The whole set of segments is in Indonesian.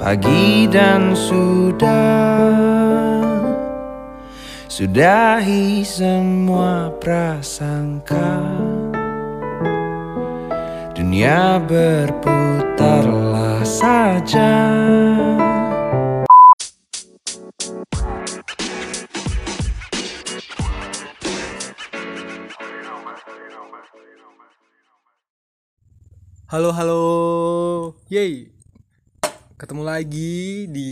pagi dan sudah. Sudahi semua prasangka. Dunia berputarlah saja. Halo halo, yay, ketemu lagi di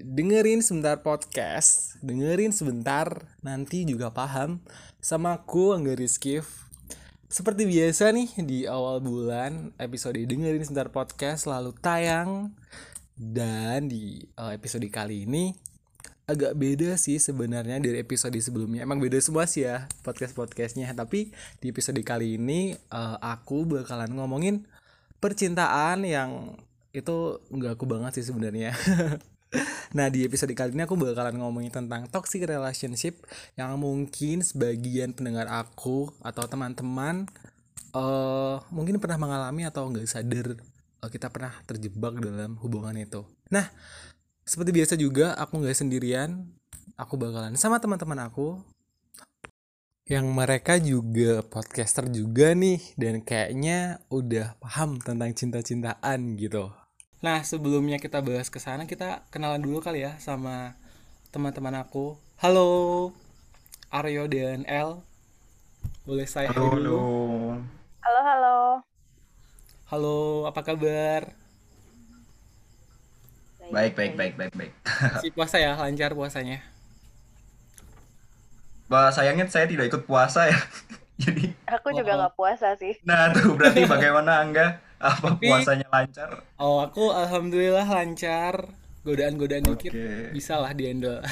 dengerin sebentar podcast, dengerin sebentar, nanti juga paham sama aku Angga Rizkif. Seperti biasa nih di awal bulan episode dengerin sebentar podcast selalu tayang dan di uh, episode kali ini agak beda sih sebenarnya dari episode sebelumnya. Emang beda semua sih ya podcast podcastnya. Tapi di episode kali ini uh, aku bakalan ngomongin percintaan yang itu nggak aku banget sih sebenarnya. nah di episode kali ini aku bakalan ngomongin tentang toxic relationship yang mungkin sebagian pendengar aku atau teman-teman uh, mungkin pernah mengalami atau nggak sadar uh, kita pernah terjebak dalam hubungan itu. Nah seperti biasa juga aku nggak sendirian, aku bakalan sama teman-teman aku yang mereka juga podcaster juga nih dan kayaknya udah paham tentang cinta-cintaan gitu. Nah, sebelumnya kita bahas ke sana, kita kenalan dulu kali ya sama teman-teman aku. Halo, Aryo dan El. Boleh saya Halo, dulu? halo. Halo, halo. Halo, apa kabar? Baik, baik, baik, baik, baik. Si puasa ya, lancar puasanya. Bah, sayangnya saya tidak ikut puasa ya. Jadi, Aku juga Oh. nggak puasa sih. nah tuh berarti bagaimana Angga? Apa Tapi- puasanya lancar? Oh, aku alhamdulillah lancar. Godaan-godaan dikit Oke. bisa lah dihandle.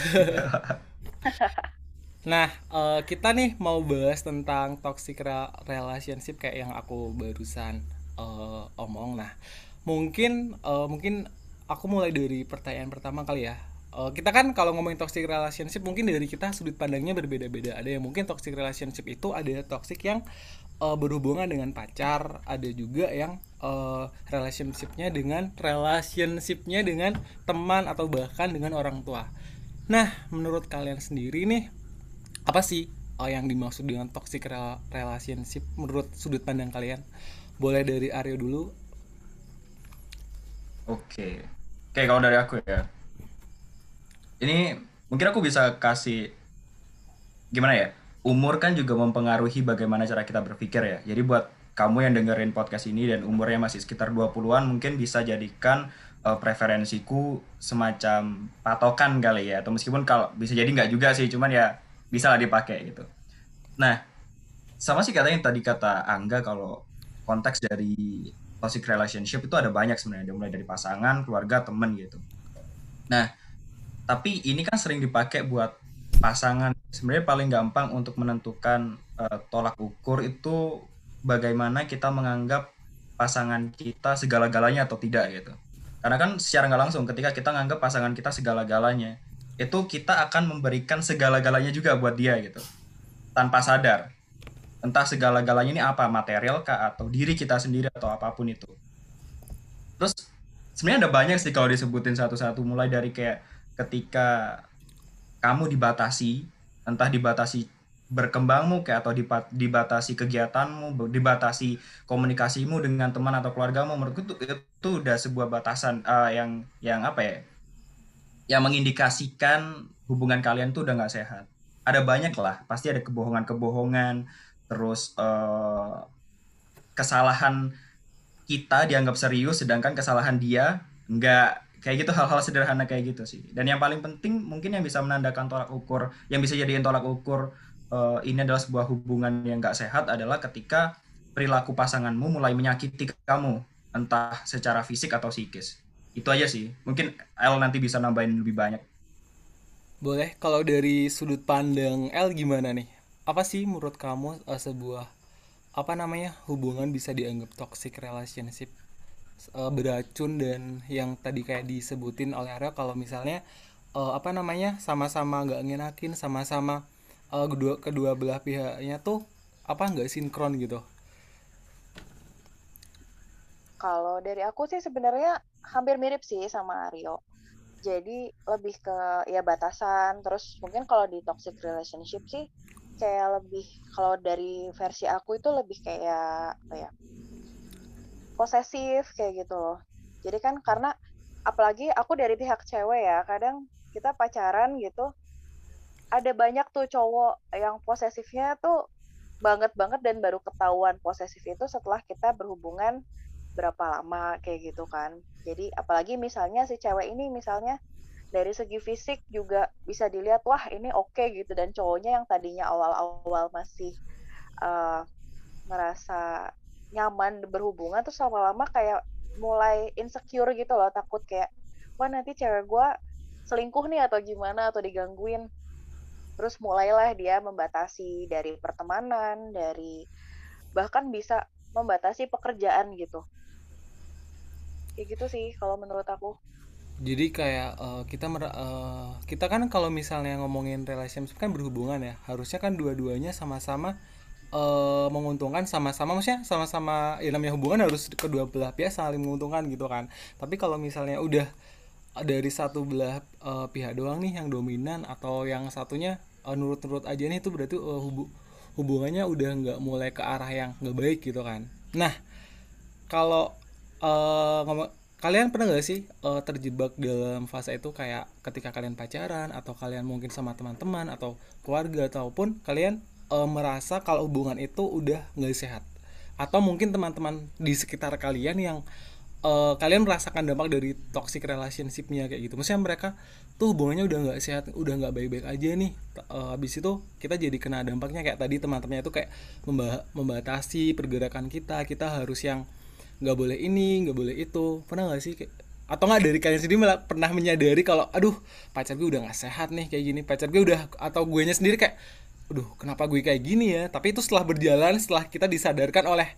nah, eh, kita nih mau bahas tentang toxic re- relationship kayak yang aku barusan eh, omong. Nah, mungkin eh, mungkin aku mulai dari pertanyaan pertama kali ya. Kita kan kalau ngomongin toxic relationship mungkin dari kita sudut pandangnya berbeda-beda. Ada yang mungkin toxic relationship itu ada toxic yang eh, berhubungan dengan pacar, ada juga yang eh, relationshipnya dengan relationshipnya dengan teman atau bahkan dengan orang tua. Nah, menurut kalian sendiri nih apa sih eh, yang dimaksud dengan toxic rela- relationship menurut sudut pandang kalian? Boleh dari Aryo dulu. Oke. Oke, kalau dari aku ya. Ini mungkin aku bisa kasih gimana ya? Umur kan juga mempengaruhi bagaimana cara kita berpikir ya. Jadi buat kamu yang dengerin podcast ini dan umurnya masih sekitar 20-an mungkin bisa jadikan eh, preferensiku semacam patokan kali ya. Atau meskipun kalau bisa jadi nggak juga sih, cuman ya bisa lah dipakai gitu. Nah, sama sih katanya tadi kata Angga kalau konteks dari toxic relationship itu ada banyak sebenarnya, mulai dari pasangan, keluarga, temen gitu. Nah, tapi ini kan sering dipakai buat pasangan. Sebenarnya paling gampang untuk menentukan eh, tolak ukur itu bagaimana kita menganggap pasangan kita segala-galanya atau tidak gitu. Karena kan secara nggak langsung ketika kita menganggap pasangan kita segala-galanya, itu kita akan memberikan segala-galanya juga buat dia gitu. Tanpa sadar. Entah segala-galanya ini apa, material kah atau diri kita sendiri atau apa pun itu. Terus sebenarnya ada banyak sih kalau disebutin satu-satu mulai dari kayak ketika kamu dibatasi, entah dibatasi berkembangmu kayak atau dibatasi kegiatanmu, dibatasi komunikasimu dengan teman atau keluargamu, menurutku itu, itu udah sebuah batasan eh, yang yang apa ya? Yang mengindikasikan hubungan kalian tuh udah nggak sehat. Ada banyak lah, pasti ada kebohongan-kebohongan, terus eh, kesalahan kita dianggap serius, sedangkan kesalahan dia nggak kayak gitu hal-hal sederhana kayak gitu sih. Dan yang paling penting mungkin yang bisa menandakan tolak ukur, yang bisa jadiin tolak ukur eh, ini adalah sebuah hubungan yang nggak sehat adalah ketika perilaku pasanganmu mulai menyakiti kamu, entah secara fisik atau psikis. Itu aja sih. Mungkin El nanti bisa nambahin lebih banyak. Boleh kalau dari sudut pandang L gimana nih? Apa sih menurut kamu eh, sebuah apa namanya hubungan bisa dianggap toxic relationship Eh, beracun dan yang tadi kayak disebutin oleh Arya kalau misalnya eh, apa namanya sama-sama nggak ngenakin sama-sama eh, kedua kedua belah pihaknya tuh apa nggak sinkron gitu Kalau dari aku sih sebenarnya hampir mirip sih sama Aryo. Jadi lebih ke ya batasan. Terus mungkin kalau di toxic relationship sih kayak lebih kalau dari versi aku itu lebih kayak apa ya posesif kayak gitu loh. Jadi kan karena apalagi aku dari pihak cewek ya, kadang kita pacaran gitu ada banyak tuh cowok yang posesifnya tuh banget banget dan baru ketahuan posesif itu setelah kita berhubungan berapa lama kayak gitu kan. Jadi apalagi misalnya si cewek ini misalnya dari segi fisik juga bisa dilihat wah ini oke okay, gitu dan cowoknya yang tadinya awal-awal masih uh, ngerasa nyaman berhubungan terus lama-lama kayak mulai insecure gitu loh takut kayak wah nanti cewek gue selingkuh nih atau gimana atau digangguin. Terus mulailah dia membatasi dari pertemanan dari bahkan bisa membatasi pekerjaan gitu. Kayak gitu sih kalau menurut aku. Jadi kayak uh, kita uh, kita kan kalau misalnya ngomongin relationship kan berhubungan ya. Harusnya kan dua-duanya sama-sama uh, menguntungkan sama-sama maksudnya sama-sama ya namanya hubungan harus kedua belah pihak saling menguntungkan gitu kan. Tapi kalau misalnya udah dari satu belah uh, pihak doang nih yang dominan atau yang satunya uh, nurut-nurut aja nih itu berarti uh, hubu hubungannya udah nggak mulai ke arah yang nggak baik gitu kan. Nah kalau uh, kalian pernah nggak sih uh, terjebak dalam fase itu kayak ketika kalian pacaran atau kalian mungkin sama teman-teman atau keluarga ataupun kalian uh, merasa kalau hubungan itu udah nggak sehat. Atau mungkin teman-teman di sekitar kalian yang uh, kalian merasakan dampak dari toxic relationshipnya kayak gitu. Maksudnya mereka tuh hubungannya udah nggak sehat udah nggak baik-baik aja nih. Uh, habis itu kita jadi kena dampaknya kayak tadi teman-temannya itu kayak membatasi pergerakan kita. Kita harus yang nggak boleh ini nggak boleh itu. Pernah nggak sih kayak, atau nggak dari kalian sendiri malah pernah menyadari kalau aduh pacar gue udah nggak sehat nih kayak gini. Pacar gue udah atau gue nya sendiri kayak aduh kenapa gue kayak gini ya? Tapi itu setelah berjalan setelah kita disadarkan oleh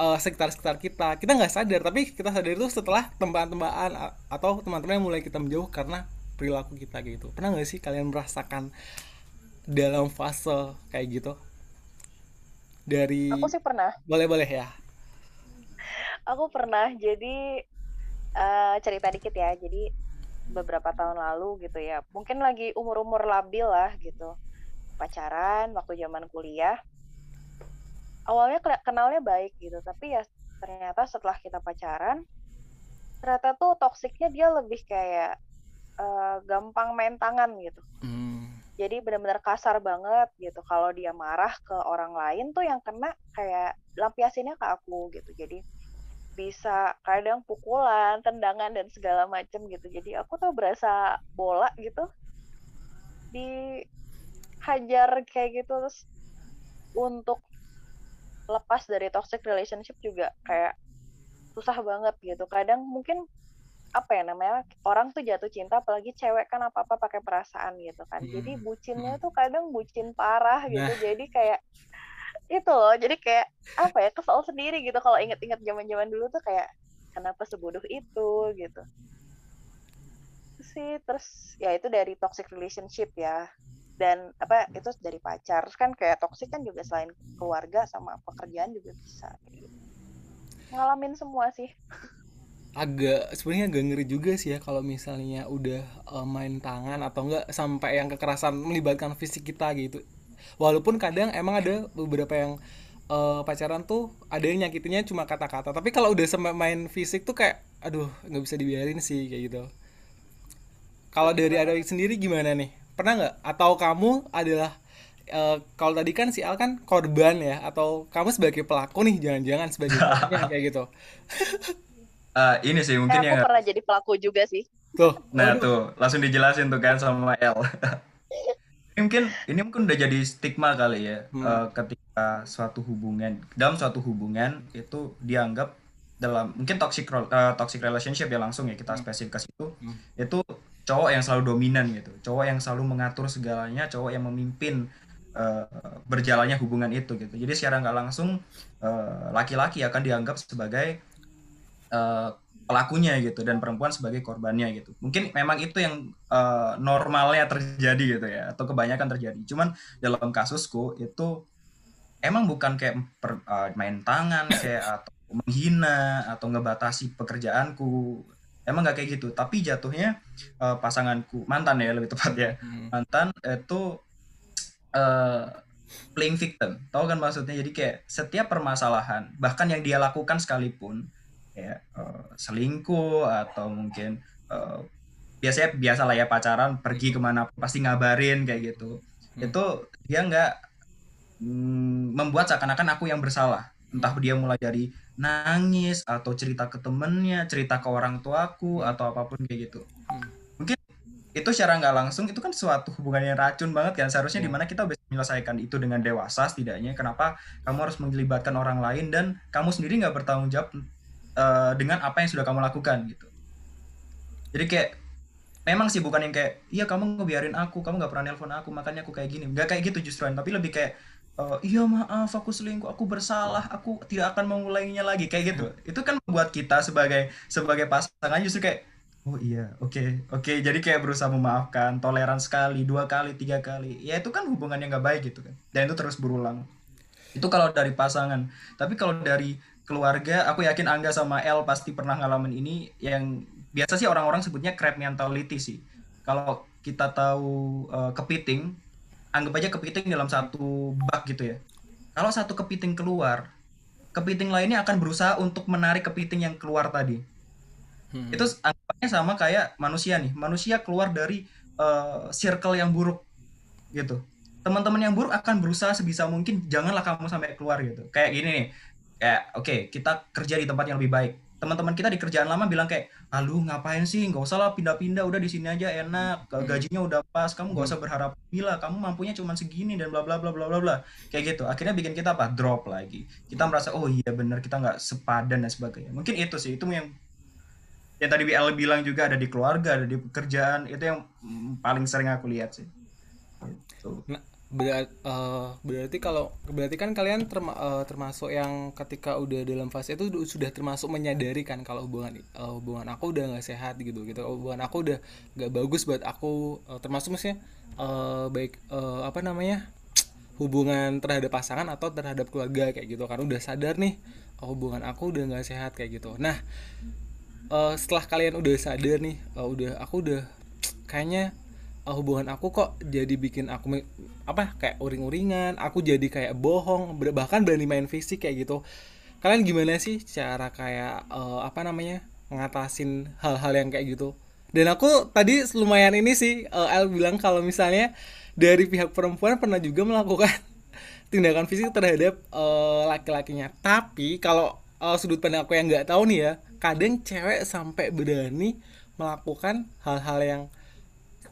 uh, sekitar-sekitar kita. Kita nggak sadar tapi kita sadar itu setelah tembakan-tembakan atau teman-teman yang mulai kita menjauh karena perilaku kita gitu. Pernah nggak sih kalian merasakan dalam fase kayak gitu? Dari aku sih pernah. Boleh boleh ya. Aku pernah jadi uh, cerita dikit ya. Jadi beberapa tahun lalu gitu ya. Mungkin lagi umur-umur labil lah gitu pacaran waktu zaman kuliah awalnya kenalnya baik gitu tapi ya ternyata setelah kita pacaran ternyata tuh toksiknya dia lebih kayak uh, gampang main tangan gitu hmm. jadi benar-benar kasar banget gitu kalau dia marah ke orang lain tuh yang kena kayak lampiasinnya ke aku gitu jadi bisa kadang pukulan, tendangan dan segala macam gitu. Jadi aku tuh berasa bola gitu dihajar kayak gitu terus untuk lepas dari toxic relationship juga kayak susah banget gitu. Kadang mungkin apa ya namanya orang tuh jatuh cinta apalagi cewek kan apa apa pakai perasaan gitu kan. Hmm. jadi bucinnya tuh kadang bucin parah gitu. Nah. jadi kayak itu loh jadi kayak apa ya kesal sendiri gitu. Kalau inget-inget zaman-zaman dulu tuh kayak kenapa sebodoh itu? gitu. Sih terus ya itu dari toxic relationship ya dan apa itu dari pacar. Kan kayak toksik kan juga selain keluarga sama pekerjaan juga bisa. Ngalamin semua sih. Agak sebenarnya agak ngeri juga sih ya kalau misalnya udah uh, main tangan atau enggak sampai yang kekerasan melibatkan fisik kita gitu. Walaupun kadang emang ada beberapa yang uh, pacaran tuh ada yang nyakitinnya cuma kata-kata. Tapi kalau udah sampai main fisik tuh kayak aduh nggak bisa dibiarin sih kayak gitu. Kalau dari Adoy sendiri gimana nih pernah nggak atau kamu adalah uh, kalau tadi kan si Al kan korban ya atau kamu sebagai pelaku nih jangan-jangan sebagai pelaku kayak gitu uh, ini sih mungkin eh, yang pernah jadi pelaku juga sih tuh nah Aduh. tuh langsung dijelasin tuh kan sama El ini mungkin ini mungkin udah jadi stigma kali ya hmm. uh, ketika suatu hubungan dalam suatu hubungan itu dianggap dalam mungkin toxic uh, toxic relationship ya langsung ya kita hmm. spesifikasi itu hmm. itu cowok yang selalu dominan gitu. Cowok yang selalu mengatur segalanya cowok yang memimpin uh, berjalannya hubungan itu gitu. Jadi secara nggak langsung eh, laki-laki uh, akan dianggap sebagai uh, pelakunya gitu dan perempuan sebagai korbannya gitu. Mungkin memang itu yang uh, normalnya terjadi gitu ya atau kebanyakan terjadi. Cuman dalam kasusku itu emang bukan kayak per, uh, main tangan kayak atau menghina atau ngebatasi pekerjaanku emang nggak kayak gitu. Tapi jatuhnya eh, pasanganku mantan ya lebih tepat ya Hmm. mantan itu eh playing victim. Tahu kan maksudnya? Jadi kayak setiap permasalahan bahkan yang dia lakukan sekalipun ya eh, selingkuh atau mungkin eh, biasanya biasalah ya pacaran pergi ke mana pasti ngabarin kayak gitu. Hmm. itu dia nggak mm, membuat seakan-akan aku yang bersalah. Entah dia mulai dari nangis atau cerita ke temennya cerita ke orang tuaku atau apa pun kayak gitu. Hmm. mungkin itu secara nggak langsung itu kan suatu hubungan yang racun banget kan. Seharusnya Iya. di mana kita bisa menyelesaikan itu dengan dewasa setidaknya. Kenapa kamu harus melibatkan orang lain dan kamu sendiri nggak bertanggung jawab eh, dengan apa yang sudah kamu lakukan gitu. Jadi kayak memang sih bukan yang kayak iya kamu ngebiarin aku kamu nggak pernah nelpon aku makanya aku kayak gini. Nggak kayak gitu justru tapi lebih kayak eh, iya maaf aku selingkuh aku bersalah aku tidak akan mengulanginya lagi. Kayak gitu. Itu kan membuat kita sebagai sebagai pasangan justru kayak oh iya oke oke. Jadi kayak berusaha memaafkan toleran sekali dua kali tiga kali. Ya itu kan hubungan yang nggak baik gitu kan. Dan itu terus berulang. Itu kalau dari pasangan. Tapi kalau dari keluarga aku yakin Angga sama El pasti pernah ngalamin ini. Yang biasa sih orang-orang sebutnya crab mentality sih. Kalau kita tahu eh, kepiting anggap aja kepiting dalam satu bak gitu ya. Kalau satu kepiting keluar kepiting lainnya akan berusaha untuk menarik kepiting yang keluar tadi. Hmm. itu anggapannya sama kayak manusia nih. Manusia keluar dari eh, circle yang buruk gitu. Teman-teman yang buruk akan berusaha sebisa mungkin janganlah kamu sampai keluar gitu. Kayak gini nih. Kayak oke kita kerja di tempat yang lebih baik teman-teman kita di kerjaan lama bilang kayak alu ngapain sih? Nggak usah lah pindah-pindah udah di sini aja enak. Hmm. gajinya udah pas kamu nggak usah berharap gila kamu mampunya cuma segini dan bla bla bla bla bla bla. Kayak gitu. Akhirnya bikin kita apa? Drop lagi. Kita merasa oh iya bener kita nggak sepadan dan sebagainya. Mungkin itu sih itu yang yang tadi BL bilang juga ada di keluarga ada di pekerjaan itu yang mm, paling sering aku lihat sih. Gitu. Nah, berat, eh, berarti kalau berarti kan kalian terma- eh, termasuk yang ketika udah dalam fase itu sudah termasuk menyadari kan kalau hubungan eh, hubungan aku udah nggak sehat gitu gitu. Hubungan aku udah nggak bagus buat aku eh, termasuk maksudnya eh, baik eh, apa namanya hubungan terhadap pasangan atau terhadap keluarga kayak gitu kan. Udah sadar nih oh, hubungan aku udah nggak sehat kayak gitu. Nah eh, setelah kalian udah sadar nih eh, udah aku udah kayaknya hubungan aku kok jadi bikin aku apa kayak uring-uringan aku jadi kayak bohong bahkan berani main fisik kayak gitu. Kalian gimana sih cara kayak eh, apa namanya ngatasin hal-hal yang kayak gitu? Dan aku tadi lumayan ini sih eh, El bilang kalau misalnya dari pihak perempuan pernah juga melakukan tindakan fisik terhadap eh, laki-lakinya. Tapi kalau eh, sudut pandang aku yang nggak tahu nih ya kadang cewek sampai berani melakukan hal-hal yang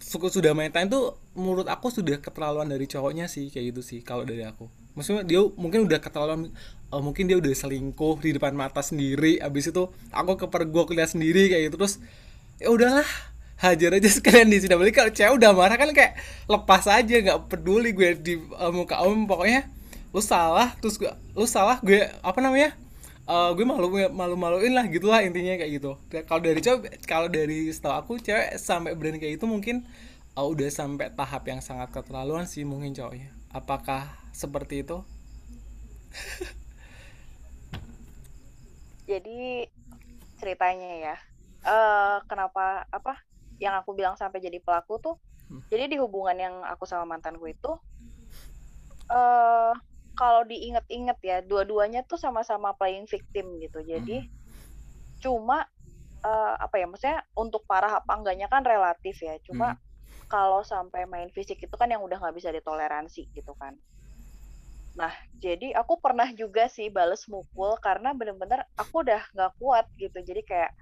sudah main time tuh menurut aku sudah keterlaluan dari cowoknya sih kayak gitu sih kalau dari aku. Maksudnya dia mungkin udah keterlaluan eh, mungkin dia udah selingkuh di depan mata sendiri abis itu aku kepergok lihat sendiri kayak gitu terus ya udahlah hajar aja sekalian di sini. Balik kalau cewek udah marah kan kayak lepas aja nggak peduli gue di eh, muka om pokoknya lu salah terus gue lu salah gue apa namanya Eh, gue malu malu maluin lah gitulah intinya kayak gitu. Kalau dari cewek kalau dari setahu aku cewek sampai berani kayak gitu mungkin eh, udah sampai tahap yang sangat keterlaluan sih mungkin cowoknya apakah seperti itu? Jadi ceritanya ya, eh kenapa apa yang aku bilang sampai jadi pelaku tuh, Hmm. jadi di hubungan yang aku sama mantanku itu, eh kalau diinget-inget ya, dua-duanya tuh sama-sama playing victim gitu. Jadi cuma eh, apa ya, maksudnya untuk parah apa enggaknya kan relatif ya. Cuma kalau sampai main fisik itu kan yang udah nggak bisa ditoleransi gitu kan. Nah, jadi aku pernah juga sih bales mukul karena bener-bener aku udah nggak kuat gitu. Jadi kayak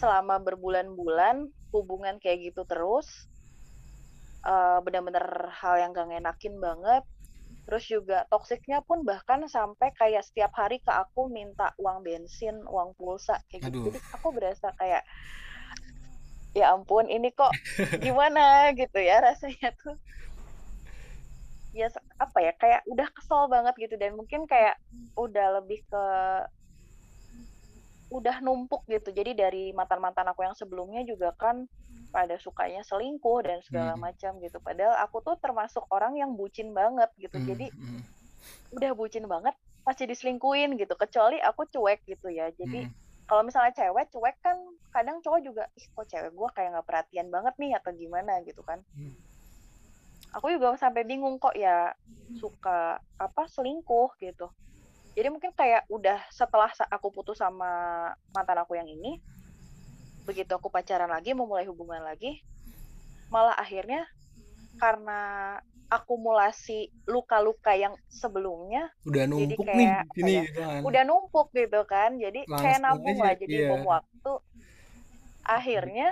selama berbulan-bulan hubungan kayak gitu terus, eh, bener-bener hal yang gak ngenakin banget. Terus juga toksiknya pun bahkan sampai kayak setiap hari ke aku minta uang bensin, uang pulsa kayak Aduh. gitu. Jadi aku berasa kayak ya ampun ini kok gimana gitu ya rasanya tuh ya apa ya kayak udah kesel banget gitu dan mungkin kayak udah lebih ke udah numpuk gitu jadi dari mantan-mantan aku yang sebelumnya juga kan pada sukanya selingkuh dan segala Hmm. macam gitu. Padahal aku tuh termasuk orang yang bucin banget gitu. Hmm, jadi hmm, udah bucin banget pasti diselingkuin gitu. Kecuali aku cuek gitu ya. Jadi hmm. kalau misalnya cewek cuek kan kadang cowok juga ih kok cewek gue kayak nggak perhatian banget nih atau gimana gitu kan. Hmm. aku juga sampai bingung kok ya suka apa selingkuh gitu. Jadi mungkin kayak udah setelah aku putus sama mantan aku yang ini begitu aku pacaran lagi memulai hubungan lagi malah akhirnya karena akumulasi luka-luka yang sebelumnya udah Jadi numpuk kayak nih sini ya, gitu kan udah numpuk gitu kan jadi kayak Langsung nabung aja, lah jadi iya. bom waktu akhirnya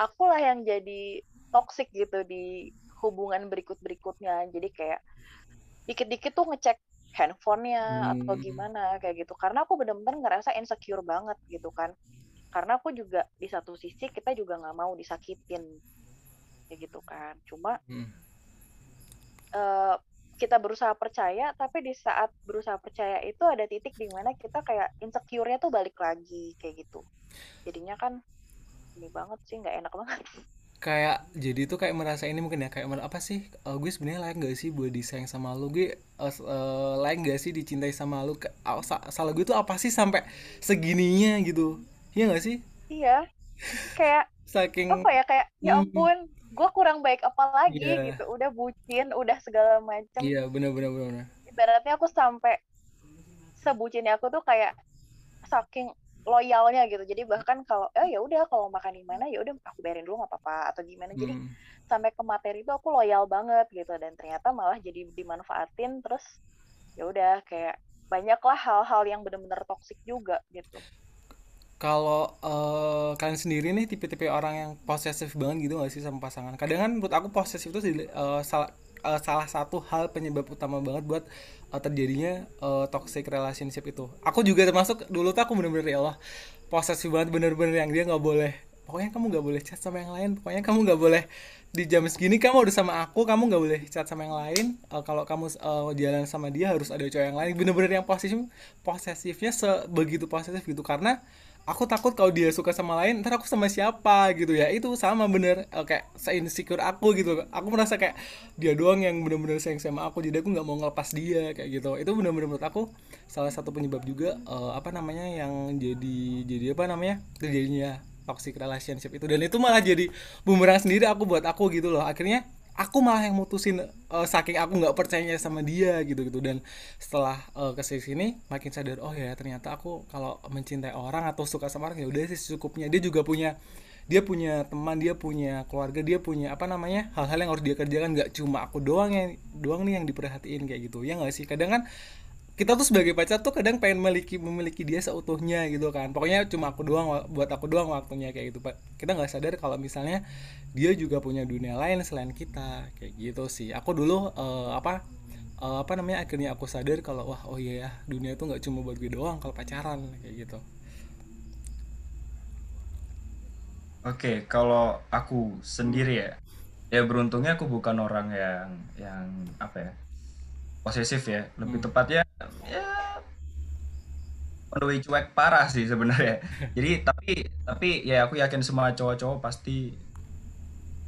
akulah yang jadi toxic gitu di hubungan berikut-berikutnya jadi kayak dikit-dikit tuh ngecek handphonenya atau Hmm. gimana kayak gitu karena aku bener-bener ngerasa insecure banget gitu kan karena aku juga di satu sisi kita juga nggak mau disakitin. Kayak gitu kan. Cuma Hmm. eh, kita berusaha percaya tapi di saat berusaha percaya itu ada titik di mana kita kayak insecure-nya tuh balik lagi kayak gitu. Jadinya kan ini banget sih nggak enak banget. Kayak jadi tuh kayak merasa ini mungkin ya kayak apa sih eh, gue sebenarnya layak gak sih buat disayang sama lu? Gue s- eh, layak gak sih dicintai sama lu? Ke- ah, sa- salah gue tuh apa sih sampai segininya gitu Iya gak sih iya kayak saking apa ya kayak ya Hmm. ampun gue kurang baik apa lagi Iya. gitu udah bucin udah segala macam iya bener bener bener bener. ibaratnya aku sampai sebucinnya aku tuh kayak saking loyalnya gitu jadi bahkan kalau eh ya udah kalau makan di mana ya udah aku bayarin dulu nggak apa-apa atau gimana jadi Hmm. sampai ke materi itu aku loyal banget gitu dan ternyata malah jadi dimanfaatin terus ya udah kayak banyaklah hal-hal yang bener-bener toksik juga gitu Kalau eh, kalian sendiri nih tipe-tipe orang yang posesif banget gitu gak sih sama pasangan? Kadang kan menurut aku posesif itu sih, eh, salah eh, salah satu hal penyebab utama banget buat eh, terjadinya eh, toxic relationship itu. Aku juga termasuk dulu tuh aku bener-bener ya Allah posesif banget bener-bener yang dia nggak boleh. Pokoknya kamu nggak boleh chat sama yang lain. Pokoknya kamu nggak boleh di jam segini kamu udah sama aku. Kamu nggak boleh chat sama yang lain. Eh, kalau kamu eh, jalan sama dia harus ada cowok yang lain. Bener-bener yang posesif posesifnya sebegitu posesif gitu karena aku takut kalau dia suka sama lain ntar aku sama siapa gitu ya. Itu sama bener eh, kayak insecure aku gitu. Aku merasa kayak dia doang yang bener-bener sayang sama aku jadi aku nggak mau ngelepas dia kayak gitu. Itu bener-bener menurut aku salah satu penyebab juga eh, apa namanya yang jadi jadi apa namanya terjadinya toxic relationship itu. Dan itu malah jadi bumerang sendiri aku buat aku gitu loh. Akhirnya aku malah yang mutusin eh, saking aku nggak percayanya sama dia gitu gitu dan setelah eh, ke sini sini makin sadar oh ya ternyata aku kalau mencintai orang atau suka sama orang ya udah sih secukupnya. Dia juga punya dia punya teman dia punya keluarga dia punya apa namanya hal-hal yang harus dia kerjakan. Nggak cuma aku doang yang doang nih yang diperhatiin kayak gitu. Ya nggak sih? Kadang kan kita tuh sebagai pacar tuh kadang pengen memiliki memiliki dia seutuhnya gitu kan. Pokoknya cuma aku doang buat aku doang waktunya kayak gitu pak. Kita nggak sadar kalau misalnya dia juga punya dunia lain selain kita kayak gitu sih. Aku dulu eh, apa eh, apa namanya akhirnya aku sadar kalau wah oh iya ya dunia itu nggak cuma buat gue doang kalau pacaran kayak gitu. Oke, kalau aku sendiri ya, ya beruntungnya aku bukan orang yang yang apa ya posesif ya, lebih Hmm. tepatnya ya menuhi cuek parah sih sebenarnya. Jadi tapi tapi ya aku yakin semua cowok-cowok pasti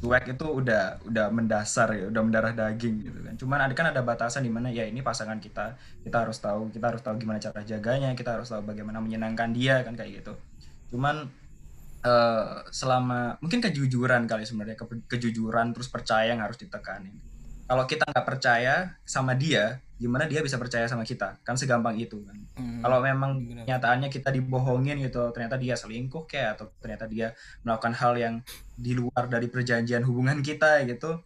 cuek itu udah udah mendasar ya, udah mendarah daging gitu kan. Cuman ada kan ada batasan di mana ya ini pasangan kita, kita harus tahu, kita harus tahu gimana cara jaganya, kita harus tahu bagaimana menyenangkan dia kan kayak gitu. Cuman eh, selama mungkin kejujuran kali sebenarnya ke- kejujuran terus percaya yang harus ditekanin. Kalau kita nggak percaya sama dia, gimana dia bisa percaya sama kita? Kan segampang itu kan. Hmm, Kalau memang kenyataannya kita dibohongin gitu, ternyata dia selingkuh kayak atau ternyata dia melakukan hal yang di luar dari perjanjian hubungan kita gitu,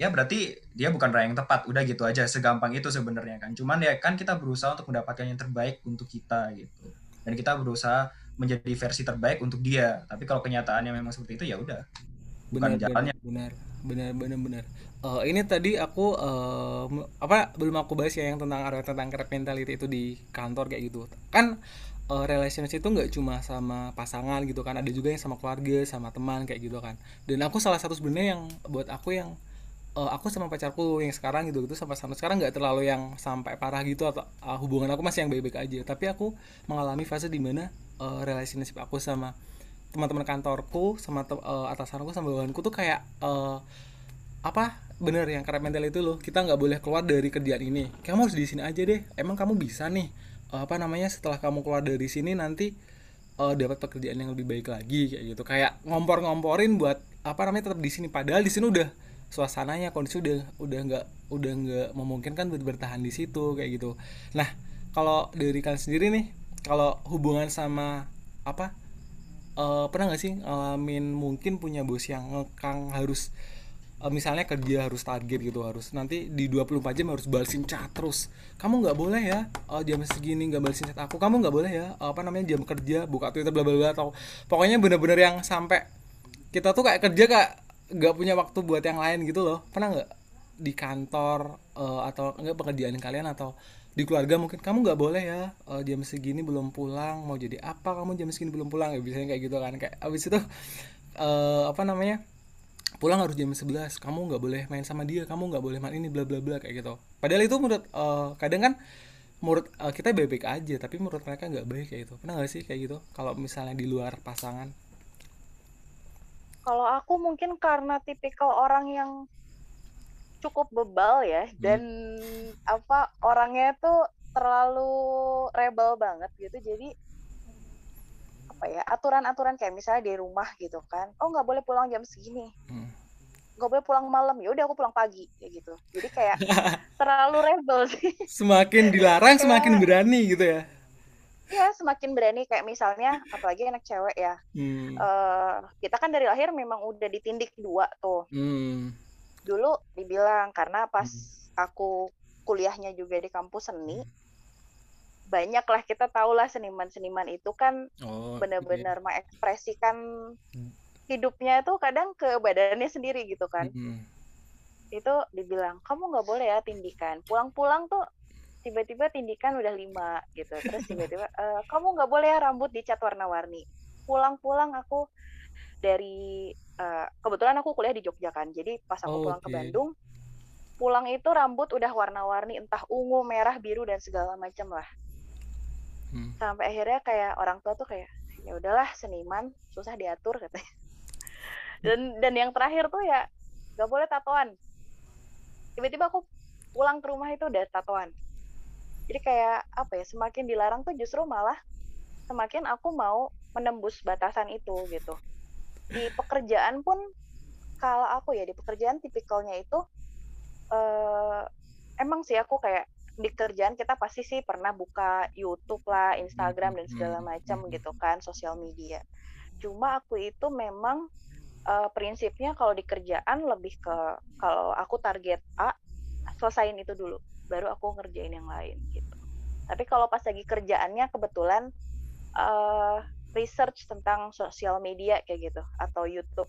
ya berarti dia bukan orang yang tepat. Udah gitu aja, segampang itu sebenarnya kan. Cuman ya kan kita berusaha untuk mendapatkan yang terbaik untuk kita gitu. Dan kita berusaha menjadi versi terbaik untuk dia. Tapi kalau kenyataannya memang seperti itu ya udah, bukan benar jalannya. benar benar benar benar Eh, ini tadi aku m- apa belum aku bahas ya yang tentang tentang crab mentality itu di kantor kayak gitu. Kan eh, relationship itu nggak cuma sama pasangan gitu kan ada juga yang sama keluarga sama teman kayak gitu kan. Dan aku salah satu sebenarnya yang buat aku yang eh, aku sama pacarku yang sekarang gitu gitu sampai sampai sekarang nggak terlalu yang sampai parah gitu atau eh, hubungan aku masih yang baik-baik aja. Tapi aku mengalami fase di mana eh, relationship aku sama teman-teman kantorku sama te- eh, atasanku sama bawahanku tuh kayak eh, apa bener yang crab mental itu loh kita nggak boleh keluar dari kerjaan ini. Kamu harus di sini aja deh emang kamu bisa nih eh, apa namanya setelah kamu keluar dari sini nanti eh, dapat pekerjaan yang lebih baik lagi kayak gitu. Kayak ngompor-ngomporin buat apa namanya tetap di sini. Padahal di sini udah suasananya kondisi udah udah nggak udah nggak memungkinkan buat bertahan di situ kayak gitu. Nah kalau dari kalian sendiri nih kalau hubungan sama apa eh, pernah nggak sih ngalamin mungkin punya bos yang ngekang harus eh, misalnya kerja harus target gitu harus nanti di 24 jam harus balesin chat terus. Kamu nggak boleh ya eh, jam segini nggak balesin chat aku. Kamu nggak boleh ya eh, apa namanya jam kerja buka twitter bla bla bla atau pokoknya bener-bener yang sampai kita tuh kayak kerja kayak nggak punya waktu buat yang lain gitu loh. Pernah nggak di kantor eh, atau enggak pekerjaan kalian atau di keluarga mungkin kamu nggak boleh ya eh, jam segini belum pulang mau jadi apa? Kamu jam segini belum pulang. Ya biasanya kayak gitu kan kayak abis itu eh, apa namanya pulang harus jam 11 kamu nggak boleh main sama dia kamu nggak boleh main ini bla bla bla kayak gitu. Padahal itu menurut eh, kadang kan menurut eh, kita baik baik aja tapi menurut mereka nggak baik kayak gitu. Pernah nggak sih kayak gitu kalau misalnya di luar pasangan? Kalau aku mungkin karena tipikal orang yang cukup bebal ya dan apa orangnya tuh terlalu rebel banget gitu. Jadi apa ya aturan-aturan kayak misalnya di rumah gitu kan. Oh nggak boleh pulang jam segini. Hmm. Nggak boleh pulang malam. Ya udah aku pulang pagi kayak gitu. Jadi kayak terlalu rebel sih. semakin dilarang semakin berani gitu ya Ya semakin berani kayak misalnya apalagi anak cewek ya. hmm. eh kita kan dari lahir memang udah ditindik dua tuh. Hmm. dulu dibilang karena pas aku kuliahnya juga di kampus seni banyak lah kita tahu lah seniman-seniman itu kan oh benar-benar mengekspresikan hidupnya itu kadang ke badannya sendiri gitu kan. Hmm. itu dibilang kamu nggak boleh ya tindikan. Pulang-pulang tuh tiba-tiba tindikan udah lima gitu. Terus tiba-tiba "Eh, kamu nggak boleh ya rambut dicat warna-warni. Pulang-pulang aku dari eh, kebetulan aku kuliah di Jogja kan jadi pas aku Oh, pulang ke oke. Bandung pulang itu rambut udah warna-warni entah ungu merah biru dan segala macam lah Hmm. sampai akhirnya kayak orang tua tuh kayak ya udahlah seniman susah diatur katanya. Dan dan yang terakhir tuh ya nggak boleh tatoan. Tiba-tiba aku pulang ke rumah itu udah tatoan. Jadi kayak apa ya semakin dilarang tuh justru malah semakin aku mau menembus batasan itu gitu. Di pekerjaan pun kalau aku ya di pekerjaan tipikalnya itu eh emang sih aku kayak di kerjaan kita pasti sih pernah buka YouTube lah, Instagram dan segala macam gitu kan, sosial media. Cuma aku itu memang eh, prinsipnya kalau di kerjaan lebih ke kalau aku target A, selesain itu dulu, baru aku ngerjain yang lain gitu. Tapi kalau pas lagi kerjaannya kebetulan eh research tentang sosial media kayak gitu atau YouTube.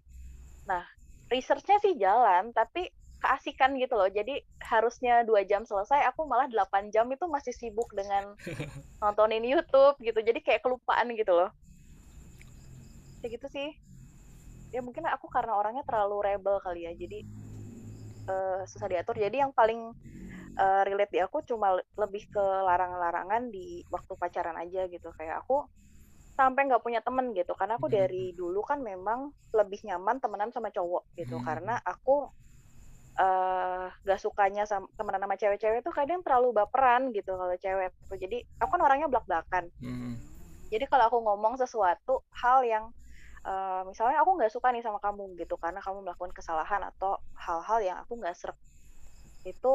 Nah, researchnya sih jalan, tapi keasikan gitu loh. Jadi harusnya dua jam selesai, aku malah 8 jam itu masih sibuk dengan nontonin YouTube gitu. Jadi kayak kelupaan gitu loh. Kayak gitu sih. Ya mungkin aku karena orangnya terlalu rebel kali ya. Jadi eh, susah diatur. Jadi yang paling eh, relate di aku cuma le- lebih ke larangan-larangan di waktu pacaran aja gitu. Kayak aku sampai nggak punya temen gitu karena aku Mhm. dari dulu kan memang lebih nyaman temenan sama cowok gitu Mhm. karena aku eh gak sukanya sama temenan sama cewek-cewek tuh kadang terlalu baperan gitu kalau cewek tuh jadi aku kan orangnya belak-belakan Hmm. jadi kalau aku ngomong sesuatu hal yang eh, misalnya aku nggak suka nih sama kamu gitu karena kamu melakukan kesalahan atau hal-hal yang aku nggak serap itu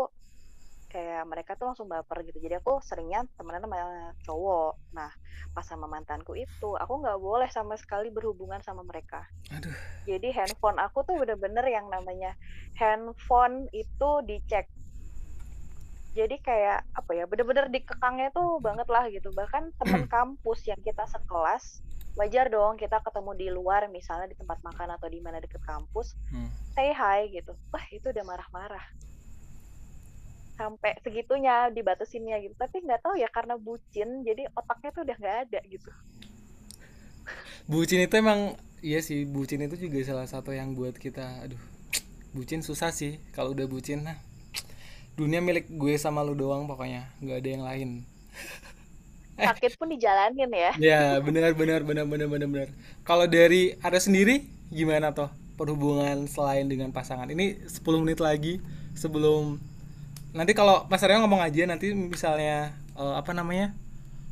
kayak mereka tuh langsung baper gitu. Jadi aku seringnya temenan sama cowok. Nah pas sama mantanku itu aku nggak boleh sama sekali berhubungan sama mereka. Aduh. jadi handphone aku tuh bener-bener yang namanya handphone itu dicek. Jadi kayak apa ya bener-bener dikekangnya tuh banget lah gitu. Bahkan temen kampus yang kita sekelas wajar dong kita ketemu di luar misalnya di tempat makan atau di mana deket kampus Hmm. say hi gitu. Wah itu udah marah-marah sampai segitunya dibatasinnya gitu. Tapi nggak tahu ya karena bucin jadi otaknya tuh udah nggak ada gitu. Bucin itu emang iya sih bucin itu juga salah satu yang buat kita aduh bucin susah sih. Kalau udah bucin nah dunia milik gue sama lu doang pokoknya nggak ada yang lain. Sakit pun dijalanin ya. Ya benar benar benar benar benar benar. Kalau dari ada sendiri gimana toh perhubungan selain dengan pasangan? Ini 10 menit lagi sebelum nanti kalau Mas Aryo ngomong aja nanti misalnya eh, apa namanya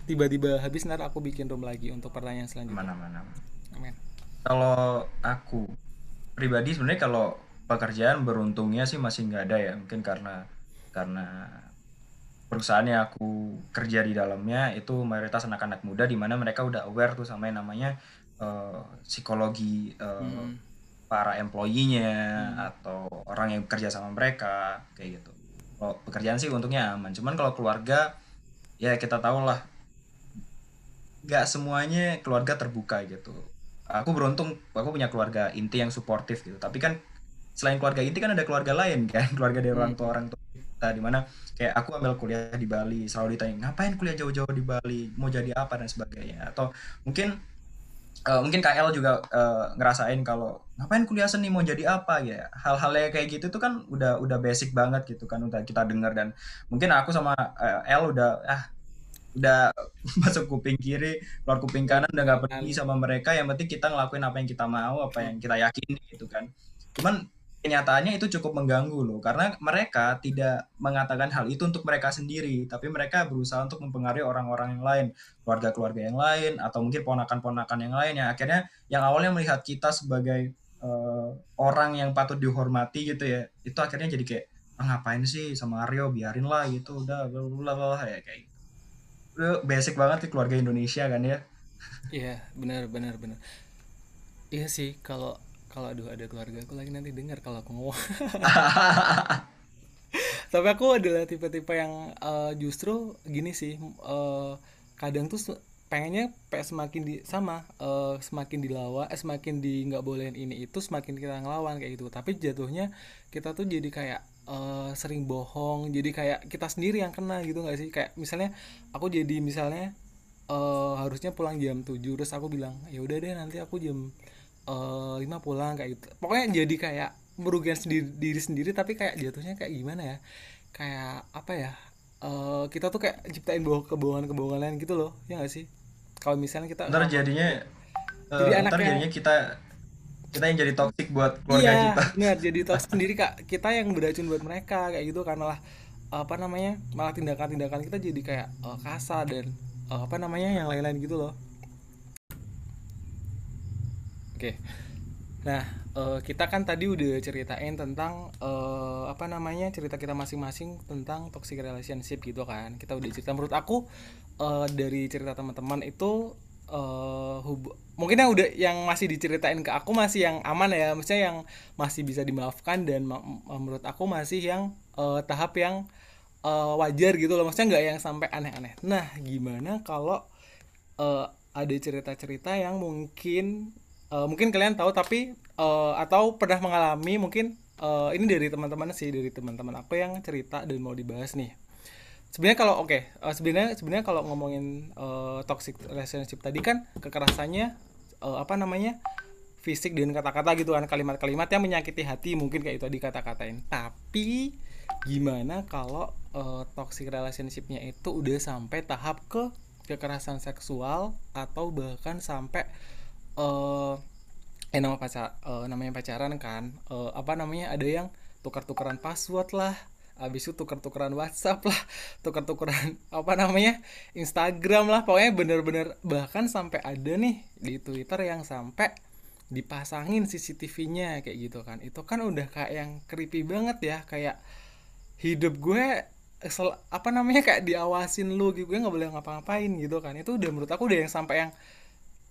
tiba-tiba habis ntar aku bikin room lagi untuk pertanyaan selanjutnya. Mana mana amin. Kalau aku pribadi sebenarnya kalau pekerjaan beruntungnya sih masih nggak ada ya. Mungkin karena karena perusahaan yang aku kerja di dalamnya itu mayoritas anak-anak muda di mana mereka udah aware tuh sama yang namanya eh, psikologi eh, para employee-nya atau orang yang bekerja sama mereka kayak gitu. Kalau pekerjaan sih untungnya aman. Cuman kalau keluarga ya kita tahu lah nggak semuanya keluarga terbuka gitu. Aku beruntung aku punya keluarga inti yang suportif gitu. Tapi kan selain keluarga inti kan ada keluarga lain kan, keluarga dari orang tua orang tua kita di mana kayak aku ambil kuliah di Bali selalu ditanya ngapain kuliah jauh-jauh di Bali mau jadi apa dan sebagainya atau mungkin eh, mungkin KL juga eh, ngerasain kalau ngapain kuliah seni mau jadi apa? Ya hal-hal kayak gitu tuh kan udah udah basic banget gitu kan udah kita dengar dan mungkin aku sama eh, L udah ah udah masuk kuping kiri keluar kuping kanan udah nggak peduli sama mereka. Yang penting kita ngelakuin apa yang kita mau apa yang kita yakini gitu kan. Cuman kenyataannya itu cukup mengganggu loh. Karena mereka tidak mengatakan hal itu untuk mereka sendiri tapi mereka berusaha untuk mempengaruhi orang-orang yang lain keluarga-keluarga yang lain atau mungkin ponakan-ponakan yang lain. Yang akhirnya yang awalnya melihat kita sebagai eh, orang yang patut dihormati gitu ya itu akhirnya jadi kayak ah, ngapain sih sama Aryo? Biarin lah gitu. Udah bla bla ya kayak gitu. Basic banget sih keluarga Indonesia kan ya. Iya, benar benar benar. Iya sih, kalau kalau aduh ada keluarga aku lagi nanti dengar kalau aku ngomong. Tapi aku adalah tipe-tipe yang eh, justru gini sih, eh, kadang tuh pengennya kayak semakin di sama eh, semakin dilawan, eh, semakin di nggak bolehin ini itu semakin kita ngelawan kayak gitu. Tapi jatuhnya kita tuh jadi kayak eh, sering bohong, jadi kayak kita sendiri yang kena gitu nggak sih? Kayak misalnya aku jadi misalnya eh harusnya pulang jam 7 terus aku bilang ya udah deh nanti aku jam eh 5 pulang kayak gitu. Pokoknya jadi kayak merugikan sendiri diri sendiri tapi kayak jatuhnya kayak gimana ya? Kayak apa ya? Eh kita tuh kayak ciptain bohong kebohongan kebohongan lain gitu loh ya gak sih? Kalau misalnya kita ntar jadinya eh, Jadi ntar jadinya kita kita yang jadi toxic buat keluarga iya kita. benar jadi toxic sendiri kak. Kita yang beracun buat mereka kayak gitu karena lah apa namanya malah tindakan-tindakan kita jadi kayak eh, kasar dan eh, apa namanya yang lain-lain gitu loh oke. Nah eh, kita kan tadi udah ceritain tentang eh, apa namanya cerita kita masing-masing tentang toxic relationship gitu kan. Kita udah cerita. Menurut aku eh, dari cerita teman-teman itu eh hub- mungkin yang udah yang masih diceritain ke aku masih yang aman ya. Maksudnya yang masih bisa dimaafkan dan menurut aku masih yang eh, tahap yang eh, wajar gitu loh. Maksudnya nggak yang sampai aneh-aneh. Nah gimana kalau eh, ada cerita-cerita yang mungkin eh, mungkin kalian tahu tapi eh, atau pernah mengalami mungkin eh, ini dari teman-teman sih dari teman-teman aku yang cerita dan mau dibahas nih. Sebenarnya kalau oke eh, sebenarnya sebenarnya kalau ngomongin eh, toxic relationship tadi kan kekerasannya eh, apa namanya fisik dan kata-kata gitu kan kalimat-kalimat yang menyakiti hati mungkin kayak itu tadi kata-katain. Tapi gimana kalau eh, toxic relationshipnya itu udah sampai tahap ke kekerasan seksual atau bahkan sampai eh eh nama pacar eh, namanya pacaran kan eh, apa namanya ada yang tukar-tukaran password lah habis itu tukar-tukaran WhatsApp lah tukar-tukaran apa namanya Instagram lah pokoknya bener-bener bahkan sampai ada nih di Twitter yang sampai dipasangin CCTV-nya kayak gitu kan. Itu kan udah kayak yang creepy banget ya kayak hidup gue sel- apa namanya kayak diawasin lu gitu gue nggak boleh ngapa-ngapain gitu kan. Itu udah menurut aku udah yang sampai yang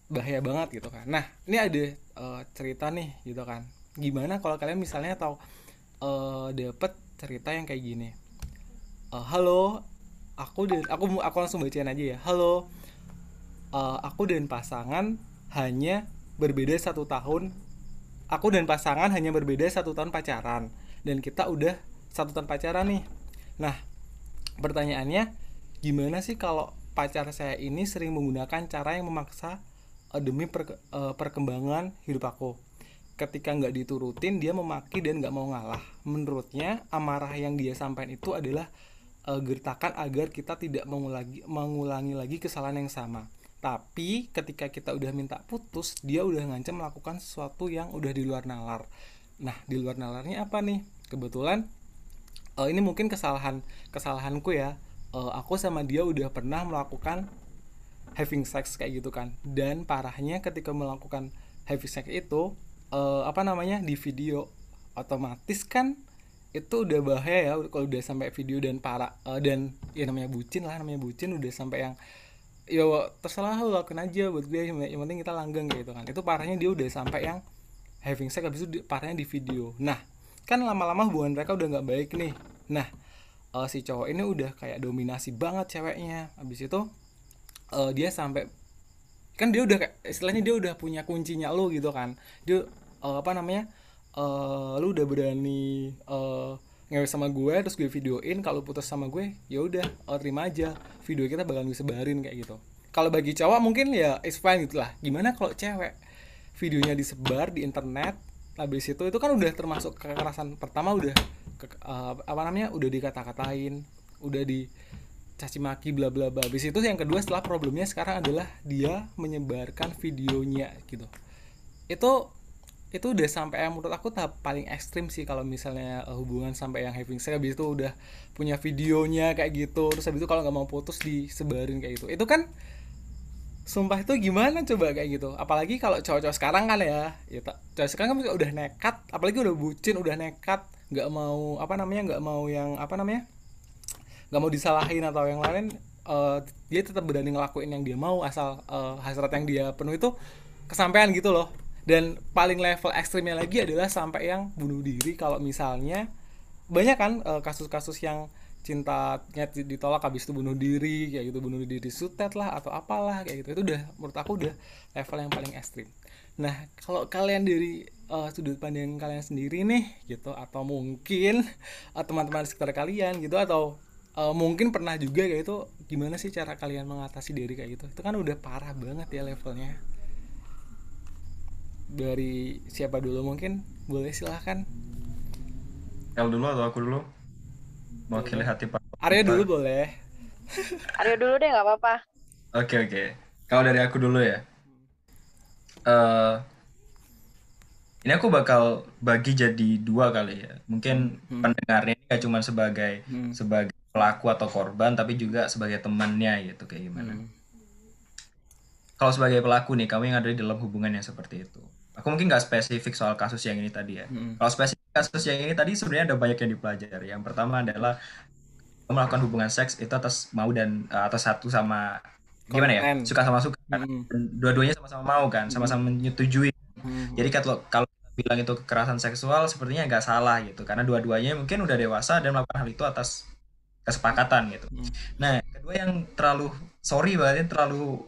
bahaya banget gitu kan. Nah ini ada eh, cerita nih gitu kan. Gimana kalau kalian misalnya tahu eh dapet cerita yang kayak gini. Eh, halo aku dan aku aku langsung bacain aja ya. Halo eh, aku dan pasangan hanya berbeda satu tahun. Aku dan pasangan hanya berbeda satu tahun pacaran. Dan kita udah satu tahun pacaran nih. Nah pertanyaannya gimana sih kalau pacar saya ini sering menggunakan cara yang memaksa eh, demi perke- eh, perkembangan hidup aku. Ketika nggak diturutin dia memaki dan nggak mau ngalah. Menurutnya amarah yang dia sampaikan itu adalah eh, gertakan agar kita tidak mengulangi mengulangi lagi kesalahan yang sama. Tapi ketika kita udah minta putus dia udah ngancam melakukan sesuatu yang udah di luar nalar. Nah di luar nalarnya apa nih? Kebetulan eh, ini mungkin kesalahan kesalahanku ya. Eh, aku sama dia udah pernah melakukan having sex kayak gitu kan. Dan parahnya ketika melakukan having sex itu eh, apa namanya di video otomatis kan itu udah bahaya ya kalau udah sampai video dan parah eh, dan ya namanya bucin lah namanya bucin udah sampai yang ya terserah lu lakuin aja buat gue yang penting kita langgeng gitu kan. Itu parahnya dia udah sampai yang having sex habis itu parahnya di video. Nah kan lama-lama hubungan mereka udah nggak baik nih. Nah eh, si cowok ini udah kayak dominasi banget ceweknya. Habis itu eh, dia sampai kan dia udah istilahnya dia udah punya kuncinya lu gitu kan. Dia eh, apa namanya eh lu udah berani eh ngewe sama gue terus gue videoin kalau putus sama gue ya udah eh, terima aja. Video kita bakal disebarin kayak gitu. Kalau bagi cowok mungkin ya it's fine gitu lah. Gimana kalau cewek videonya disebar di internet habis itu itu kan udah termasuk kekerasan pertama udah ke, eh, apa namanya udah dikata-katain udah di caci maki bla bla bla. Habis itu yang kedua setelah problemnya sekarang adalah dia menyebarkan videonya gitu. Itu itu udah sampai yang menurut aku tahap paling ekstrim sih kalau misalnya eh, hubungan sampai yang having sex. Habis itu udah punya videonya kayak gitu. Terus habis itu kalau nggak mau putus disebarin kayak gitu. Itu kan sumpah itu gimana coba kayak gitu. Apalagi kalau cowok-cowok sekarang kan ya ya cowok sekarang kan udah nekat apalagi udah bucin udah nekat nggak mau apa namanya nggak mau yang apa namanya nggak mau disalahin atau yang lain eh, dia tetap berani ngelakuin yang dia mau asal eh, hasrat yang dia penuh itu kesampaian gitu loh. Dan paling level ekstrimnya lagi adalah sampai yang bunuh diri kalau misalnya banyak kan eh, kasus-kasus yang cintanya ditolak habis itu bunuh diri kayak gitu bunuh diri sutet lah atau apalah kayak gitu. Itu udah menurut aku udah level yang paling ekstrim. Nah kalau kalian dari eh, sudut pandang kalian sendiri nih gitu atau mungkin teman-teman sekitar kalian gitu atau eh, mungkin pernah juga kayak itu gimana sih cara kalian mengatasi diri kayak gitu itu kan udah parah banget ya levelnya dari siapa dulu mungkin boleh silahkan El dulu atau aku dulu? Mewakili hati Pak. Arya dulu boleh Aryo dulu deh nggak apa-apa. Oke oke. Kalau dari aku dulu ya. eh ini aku bakal bagi jadi dua kali ya. Mungkin pendengarnya ini gak cuma sebagai Hmm. sebagai pelaku atau korban, tapi juga sebagai temannya gitu kayak gimana. Hmm. Kalau sebagai pelaku nih, kamu yang ada di dalam hubungan yang seperti itu. Aku mungkin nggak spesifik soal kasus yang ini tadi ya. Hmm. Kalau spesifik kasus yang ini tadi sebenarnya ada banyak yang dipelajari. Yang pertama adalah melakukan hubungan seks itu atas mau dan eh, atas satu sama gimana ya suka sama suka kan? Hmm. Dua-duanya sama-sama mau kan sama-sama menyetujui Hmm. jadi kalau kalau bilang itu kekerasan seksual sepertinya nggak salah gitu karena dua-duanya mungkin udah dewasa dan melakukan hal itu atas kesepakatan gitu. Hmm. nah kedua yang terlalu sorry banget terlalu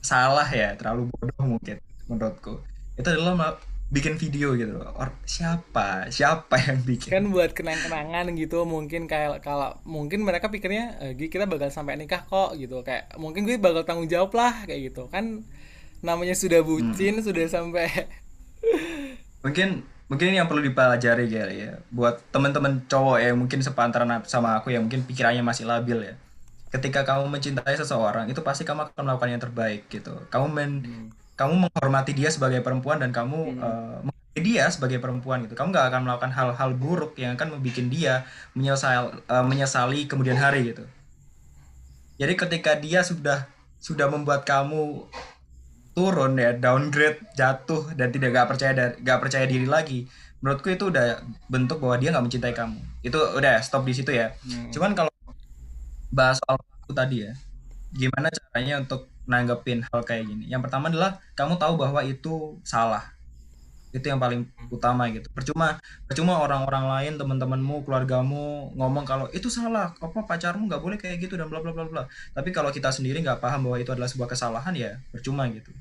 salah ya terlalu bodoh mungkin menurutku. Itu adalah bikin video gitu loh. Or, siapa? Siapa yang bikin? Kan buat kenang-kenangan gitu mungkin kayak kalau mungkin mereka pikirnya Gi, kita bakal sampai nikah kok gitu. Kayak mungkin gue bakal tanggung jawab lah kayak gitu. Kan namanya sudah bucin sudah sampai mungkin mungkin ini yang perlu dipelajari kali ya. Buat teman-teman cowok yang mungkin sepantaran sama aku yang mungkin pikirannya masih labil ya. Ketika kamu mencintai seseorang itu pasti kamu akan melakukan yang terbaik gitu. Kamu men kamu menghormati dia sebagai perempuan dan kamu eh, menghargai dia sebagai perempuan gitu. Kamu nggak akan melakukan hal-hal buruk yang akan membuat dia menyesal eh, menyesali kemudian hari gitu. Jadi ketika dia sudah sudah membuat kamu turun ya downgrade jatuh dan tidak gak percaya gak percaya diri lagi. Menurutku itu udah bentuk bahwa dia nggak mencintai kamu. Itu udah stop di situ ya. Cuman kalau bahas soal aku tadi ya gimana caranya untuk nanggepin hal kayak gini? Yang pertama adalah kamu tahu bahwa itu salah. Itu yang paling utama gitu. Percuma percuma orang-orang lain teman-temanmu keluargamu ngomong kalau itu salah apa pacarmu nggak boleh kayak gitu dan bla bla bla bla. Tapi kalau kita sendiri nggak paham bahwa itu adalah sebuah kesalahan ya percuma gitu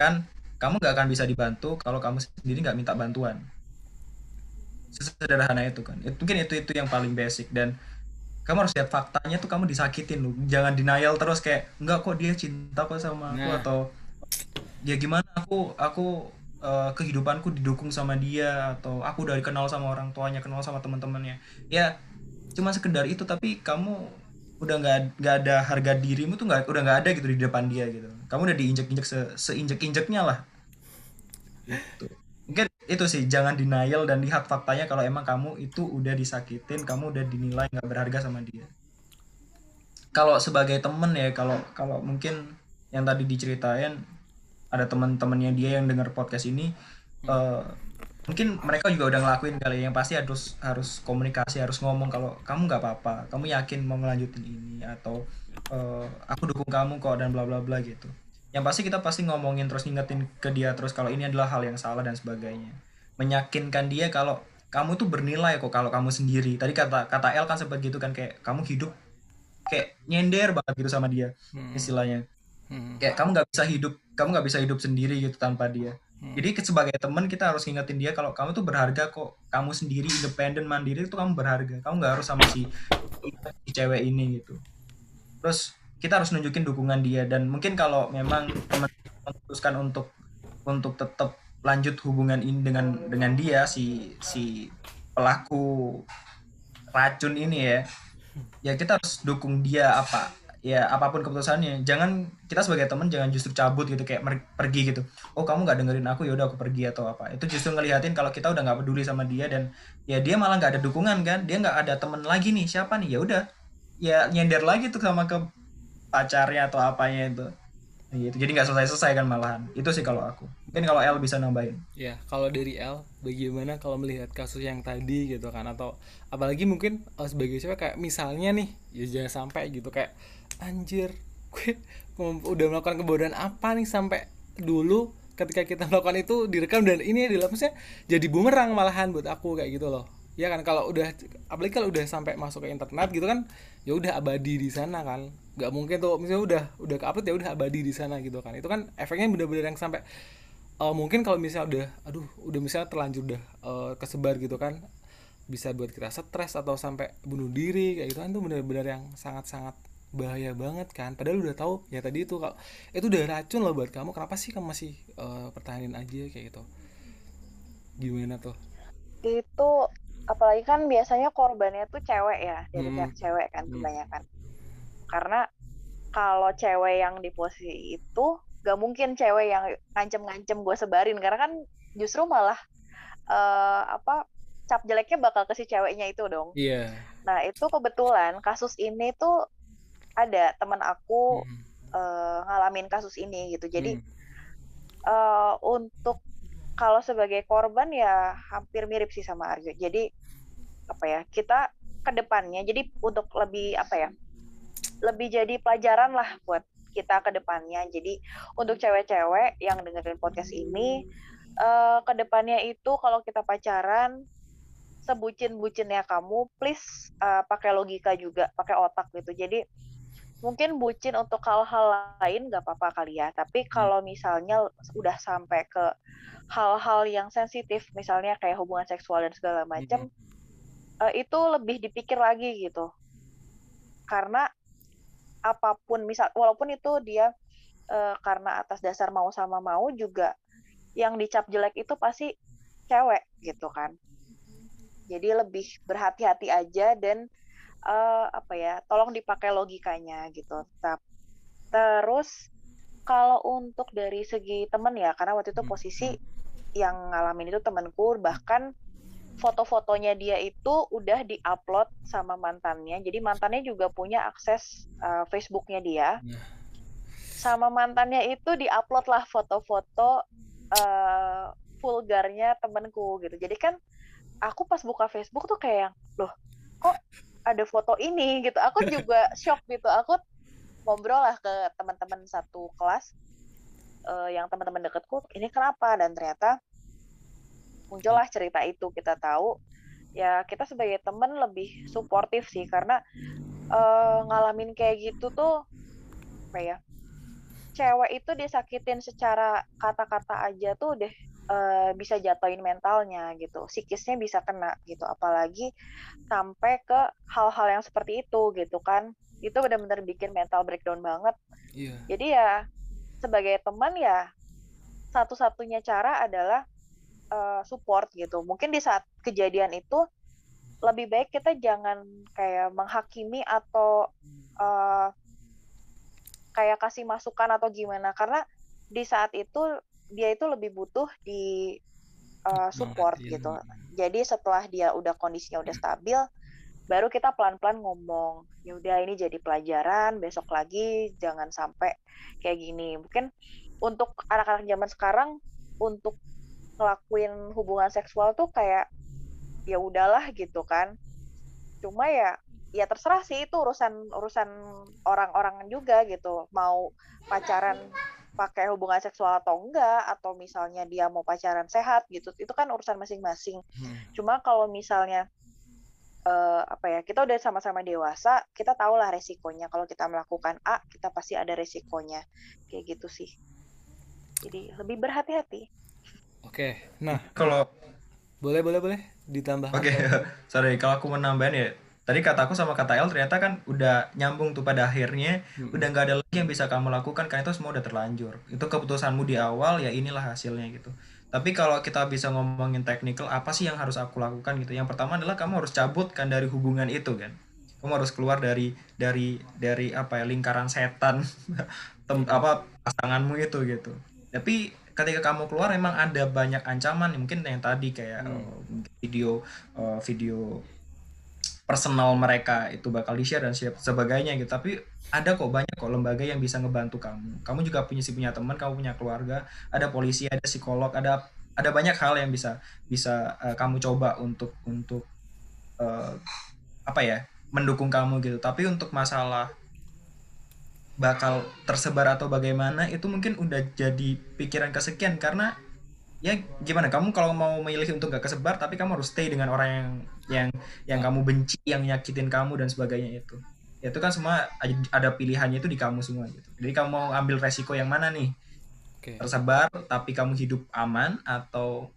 kan kamu nggak akan bisa dibantu kalau kamu sendiri nggak minta bantuan. Sesederhana itu kan. Itu mungkin itu itu yang paling basic dan kamu harus lihat faktanya tuh kamu disakitin lu jangan denial terus kayak enggak kok dia cinta kok sama aku Nah. atau dia gimana aku aku eh, kehidupanku didukung sama dia atau aku udah kenal sama orang tuanya kenal sama teman-temannya. Ya cuma sekedar itu tapi kamu udah nggak nggak ada harga dirimu tuh nggak udah nggak ada gitu di depan dia gitu kamu udah diinjek-injek se seinjek injeknya lah Gitu. mungkin itu sih jangan denial dan lihat faktanya kalau emang kamu itu udah disakitin kamu udah dinilai nggak berharga sama dia kalau sebagai temen ya kalau kalau mungkin yang tadi diceritain ada teman-temannya dia yang dengar podcast ini eh, mungkin mereka juga udah ngelakuin kali ya. yang pasti harus harus komunikasi harus ngomong kalau kamu nggak apa-apa kamu yakin mau ngelanjutin ini atau eh, aku dukung kamu kok dan bla bla bla gitu yang pasti kita pasti ngomongin terus ngingetin ke dia terus kalau ini adalah hal yang salah dan sebagainya meyakinkan dia kalau kamu tuh bernilai kok kalau kamu sendiri tadi kata kata L kan sempat gitu kan kayak kamu hidup kayak nyender banget gitu sama dia Hmm. istilahnya Hmm. kayak kamu nggak bisa hidup kamu nggak bisa hidup sendiri gitu tanpa dia Hmm. jadi sebagai teman kita harus ngingetin dia kalau kamu tuh berharga kok. Kamu sendiri independen mandiri itu kamu berharga. Kamu nggak harus sama si, si cewek ini gitu. Terus kita harus nunjukin dukungan dia. Dan mungkin kalau memang teman memutuskan untuk untuk tetap lanjut hubungan ini dengan dengan dia si si pelaku racun ini ya ya kita harus dukung dia apa ya apa pun keputusannya. Jangan kita sebagai teman jangan justru cabut gitu kayak pergi gitu. Oh kamu nggak dengerin aku ya udah aku pergi atau apa. Itu justru ngelihatin kalau kita udah nggak peduli sama dia dan ya dia malah nggak ada dukungan kan. Dia nggak ada teman lagi nih siapa nih? Ya udah. Ya nyender lagi tuh sama ke pacarnya atau apanya itu. Gitu. Jadi nggak selesai selesai kan malahan. Itu sih kalau aku. Mungkin kalau L bisa nambahin. Ya, kalau dari L, bagaimana kalau melihat kasus yang tadi gitu kan? Atau apalagi mungkin eh, sebagai cewek kayak misalnya nih, ya jangan sampai gitu. Kayak anjir, gue udah melakukan kebodohan apa nih sampai dulu ketika kita melakukan itu direkam dan ini adalah maksudnya jadi bumerang malahan buat aku kayak gitu loh. Ya kan kalau udah apalagi kalau udah sampai masuk ke internet gitu kan ya udah abadi di sana kan nggak mungkin tuh misalnya udah udah ke upload ya udah abadi di sana gitu kan itu kan efeknya bener-bener yang sampai Eh, mungkin kalau misalnya udah aduh udah misalnya terlanjur udah eh, kesebar gitu kan bisa buat kita stres atau sampai bunuh diri kayak gitu kan tuh benar-benar yang sangat-sangat bahaya banget kan. Padahal udah tahu ya tadi itu kalau itu udah racun loh buat kamu. Kenapa sih kamu masih eh, pertahanin aja kayak gitu? Gimana tuh? Itu apalagi kan biasanya korbannya tuh cewek ya dari Hmm. pihak cewek kan Hmm. kebanyakan. Karena kalau cewek yang di posisi itu gak mungkin cewek yang ngancem-ngancem gue sebarin. Karena kan justru malah eh, apa cap jeleknya bakal ke si ceweknya itu dong. Iya. Nah itu kebetulan kasus ini tuh ada teman aku Hmm. eh, ngalamin kasus ini gitu jadi Hmm. eh, untuk kalau sebagai korban ya hampir mirip sih sama Aryo. Jadi apa ya kita ke depannya. Jadi untuk lebih apa ya lebih jadi pelajaran lah buat kita ke depannya. Jadi untuk cewek-cewek yang dengerin podcast ini eh ke depannya itu kalau kita pacaran sebucin-bucinnya kamu please eh, pakai logika juga, pakai otak gitu. Jadi mungkin bucin untuk hal-hal lain nggak apa-apa kali ya. Tapi kalau misalnya udah sampai ke hal-hal yang sensitif misalnya kayak hubungan seksual dan segala macam eh, itu lebih dipikir lagi gitu. Karena apa pun misal walaupun itu dia eh, karena atas dasar mau sama mau juga yang dicap jelek itu pasti cewek gitu kan. Jadi lebih berhati-hati aja dan eh, apa ya tolong dipakai logikanya gitu. Terus kalau untuk dari segi temen ya karena waktu itu posisi yang ngalamin itu temenku bahkan foto-fotonya dia itu udah diupload sama mantannya. Jadi mantannya juga punya akses eh, Facebooknya dia. Nah. sama mantannya itu diupload lah foto-foto eh, vulgarnya temenku gitu. Jadi kan aku pas buka Facebook tuh kayak loh kok ada foto ini gitu. Aku juga shock gitu. Aku ngobrol lah ke teman-teman satu kelas eh, yang teman-teman deketku ini kenapa? Dan ternyata muncullah cerita itu kita tahu. Ya kita sebagai temen lebih suportif sih karena eh, ngalamin kayak gitu tuh apa ya cewek itu disakitin secara kata-kata aja tuh deh eh, bisa jatuhin mentalnya gitu psikisnya bisa kena gitu apalagi sampai ke hal-hal yang seperti itu gitu kan. Itu benar-benar bikin mental breakdown banget. Iya. Jadi ya sebagai teman ya satu-satunya cara adalah eh, support gitu. Mungkin di saat kejadian itu lebih baik kita jangan kayak menghakimi atau eh, kayak kasih masukan atau gimana. Karena di saat itu dia itu lebih butuh di eh, support iya. gitu. Jadi setelah dia udah kondisinya udah stabil baru kita pelan-pelan ngomong ya udah ini jadi pelajaran besok lagi jangan sampai kayak gini. Mungkin untuk anak-anak zaman sekarang untuk ngelakuin hubungan seksual tuh kayak ya udahlah gitu kan. Cuma ya ya terserah sih itu urusan urusan orang-orang juga gitu. Mau pacaran pakai hubungan seksual atau enggak atau misalnya dia mau pacaran sehat gitu itu kan urusan masing-masing Hmm. cuma kalau misalnya eh, apa ya kita udah sama-sama dewasa kita tahu lah resikonya kalau kita melakukan A kita pasti ada resikonya kayak gitu sih jadi lebih berhati-hati Oke, nah Kalau boleh boleh boleh ditambah. Oke, sorry kalau aku mau nambahin ya. Tadi kataku sama kata El ternyata kan udah nyambung tuh pada akhirnya, udah nggak ada lagi yang bisa kamu lakukan karena itu semua udah terlanjur. Itu keputusanmu di awal ya inilah hasilnya gitu. Tapi kalau kita bisa ngomongin technical, apa sih yang harus aku lakukan gitu? Yang pertama adalah kamu harus cabut kan dari hubungan itu kan. Kamu harus keluar dari dari dari apa ya lingkaran setan tem, apa pasanganmu itu gitu. Tapi ketika kamu keluar emang ada banyak ancaman mungkin yang tadi kayak eh, video eh, video personal mereka itu bakal di share dan siap sebagainya gitu. Tapi ada kok banyak kok lembaga yang bisa ngebantu kamu. Kamu juga punya si punya teman kamu punya keluarga ada polisi ada psikolog ada ada banyak hal yang bisa bisa eh, kamu coba untuk untuk eh, apa ya mendukung kamu gitu. Tapi untuk masalah bakal tersebar atau bagaimana itu mungkin udah jadi pikiran kesekian. Karena ya gimana kamu kalau mau memilih untuk gak kesebar tapi kamu harus stay dengan orang yang yang yang kamu benci yang nyakitin kamu dan sebagainya itu Ya, itu kan semua ada pilihannya itu di kamu semua gitu jadi kamu mau ambil resiko yang mana nih Oke. tersebar tapi kamu hidup aman atau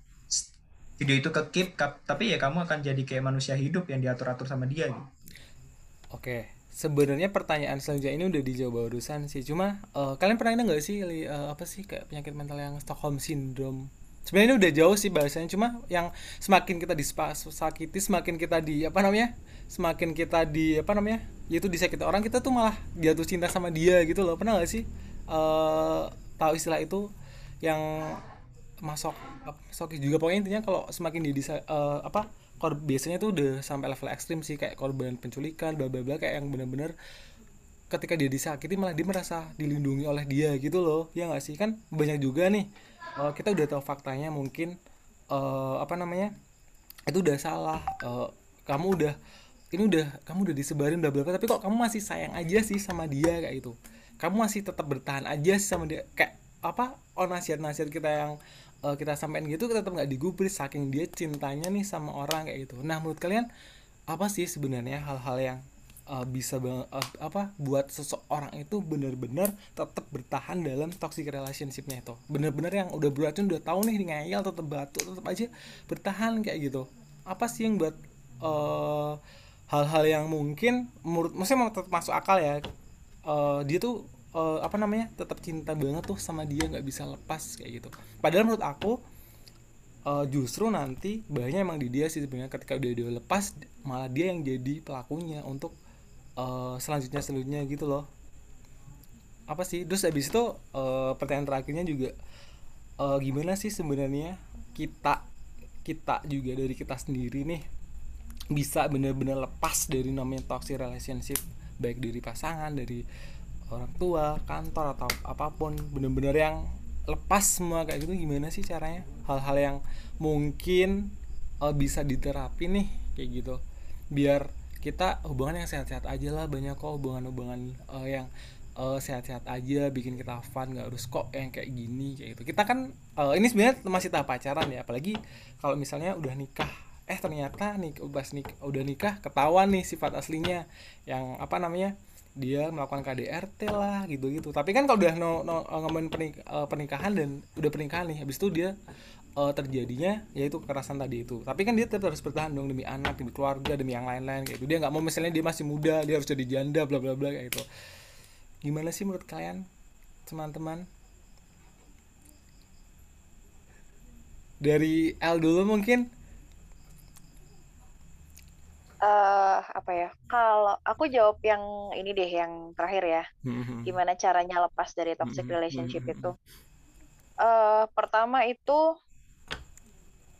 video itu ke keep tapi ya kamu akan jadi kayak manusia hidup yang diatur atur sama dia gitu Oke, sebenarnya pertanyaan selanjutnya ini udah dijawab barusan sih. Cuma eh, kalian pernah ada nggak sih li- eh, apa sih kayak penyakit mental yang Stockholm syndrome? Sebenarnya ini udah jauh sih bahasanya. Cuma yang semakin kita disakiti, semakin kita di apa namanya? Semakin kita di apa namanya? Yaitu disakiti orang kita tuh malah jatuh cinta sama dia gitu loh. Pernah nggak sih eh tahu istilah itu yang masuk masuk juga pokoknya intinya kalau semakin dia disa- eh, apa kor biasanya tuh udah sampai level ekstrim sih kayak korban penculikan bla bla bla kayak yang bener-bener ketika dia disakiti malah dia merasa dilindungi oleh dia gitu loh ya nggak sih kan banyak juga nih eh, kita udah tahu faktanya mungkin eh, apa namanya itu udah salah. Eh, kamu udah ini udah kamu udah disebarin bla bla tapi kok kamu masih sayang aja sih sama dia kayak gitu. Kamu masih tetap bertahan aja sih sama dia kayak apa oh nasihat nasihat kita yang eh, kita sampein gitu tetap nggak digubris saking dia cintanya nih sama orang kayak gitu. Nah menurut kalian apa sih sebenarnya hal-hal yang eh, bisa bang- eh, apa buat seseorang itu benar-benar tetap bertahan dalam toxic relationshipnya itu. Benar-benar yang udah beracun udah tahu nih ngeyel tetap batu tetap aja bertahan kayak gitu. Apa sih yang buat eh, hal-hal yang mungkin menurut maksudnya mau tetap masuk akal ya eh, dia tuh eh, apa namanya tetap cinta banget tuh sama dia nggak bisa lepas kayak gitu. Padahal menurut aku eh, justru nanti bahayanya emang di dia sih sebenarnya ketika udah dia lepas malah dia yang jadi pelakunya untuk eh, selanjutnya selanjutnya gitu loh. Apa sih? Terus habis itu eh, pertanyaan terakhirnya juga eh, gimana sih sebenarnya kita kita juga dari kita sendiri nih bisa bener-bener lepas dari namanya toxic relationship? Baik dari pasangan dari orang tua kantor atau apa pun. Bener-bener yang lepas semua kayak gitu gimana sih caranya? Hal-hal yang mungkin eh, bisa diterapi nih kayak gitu. Biar kita hubungan yang sehat-sehat aja lah banyak kok hubungan-hubungan eh, yang eh, sehat-sehat aja bikin kita fun nggak harus kok yang kayak gini kayak gitu. Kita kan eh, ini sebenarnya masih tahap pacaran ya apalagi kalau misalnya udah nikah eh ternyata nih pas nik udah nikah ketahuan nih sifat aslinya. Yang apa namanya dia melakukan KDRT lah gitu-gitu. Tapi kan kalau udah no, no, ngomongin pernik- pernikahan dan udah pernikahan nih habis itu dia eh, terjadinya yaitu kekerasan tadi itu. Tapi kan dia tetap harus bertahan dong demi anak demi keluarga demi yang lain-lain kayak gitu. Dia nggak mau misalnya dia masih muda dia harus jadi janda bla bla bla kayak gitu. Gimana sih menurut kalian teman-teman? Dari L dulu mungkin? Eh apa ya? Kalau aku jawab yang ini deh yang terakhir ya. Gimana caranya lepas dari toxic Mhm, relationship mhm, itu? Eh pertama itu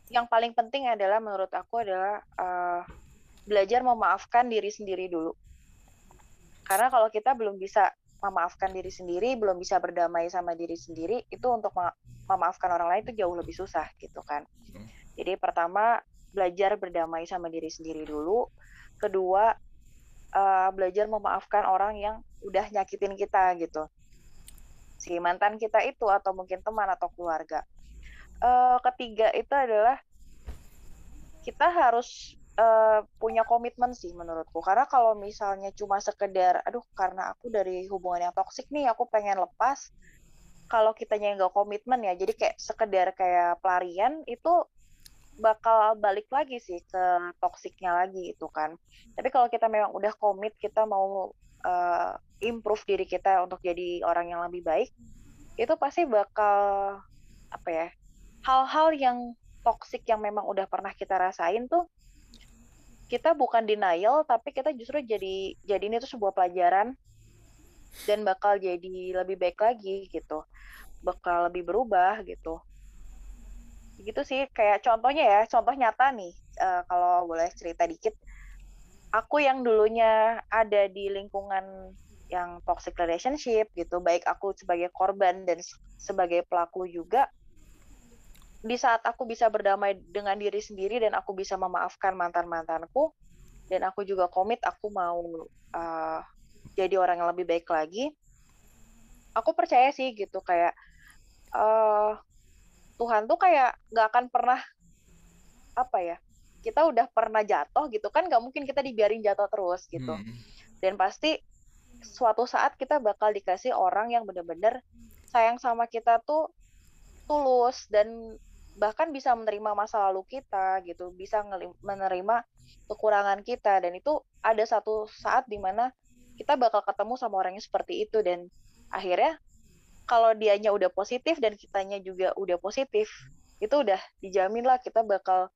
yang paling penting adalah menurut aku adalah eh, belajar memaafkan diri sendiri dulu. Karena kalau kita belum bisa memaafkan diri sendiri, belum bisa berdamai sama diri sendiri, itu untuk memaafkan orang lain itu jauh lebih susah gitu kan. Jadi pertama belajar berdamai sama diri sendiri dulu. Kedua uh, belajar memaafkan orang yang udah nyakitin kita gitu. Si mantan kita itu atau mungkin teman atau keluarga. Uh, ketiga itu adalah kita harus uh, punya komitmen sih menurutku. Karena kalau misalnya cuma sekedar, aduh karena aku dari hubungan yang toksik nih, aku pengen lepas. Kalau kitanya nggak komitmen ya, jadi kayak sekedar kayak pelarian itu bakal balik lagi sih ke toksiknya lagi itu kan. Tapi kalau kita memang udah komit kita mau uh, improve diri kita untuk jadi orang yang lebih baik, itu pasti bakal apa ya? Hal-hal yang toksik yang memang udah pernah kita rasain tuh kita bukan denial tapi kita justru jadi jadi ini tuh sebuah pelajaran dan bakal jadi lebih baik lagi gitu. Bakal lebih berubah gitu. Gitu sih kayak contohnya ya contoh nyata nih uh, kalau boleh cerita dikit. Aku yang dulunya ada di lingkungan yang toxic relationship gitu baik aku sebagai korban dan sebagai pelaku juga di saat aku bisa berdamai dengan diri sendiri dan aku bisa memaafkan mantan mantanku dan aku juga komit aku mau uh, jadi orang yang lebih baik lagi aku percaya sih gitu kayak uh, Tuhan tuh kayak nggak akan pernah apa ya kita udah pernah jatuh gitu kan nggak mungkin kita dibiarin jatuh terus gitu hmm. dan pasti suatu saat kita bakal dikasih orang yang bener-bener sayang sama kita tuh tulus dan bahkan bisa menerima masa lalu kita gitu. Bisa menerima kekurangan kita. Dan itu ada satu saat di mana kita bakal ketemu sama orang yang seperti itu. Dan akhirnya kalau dianya udah positif dan kitanya juga udah positif itu udah dijamin lah kita bakal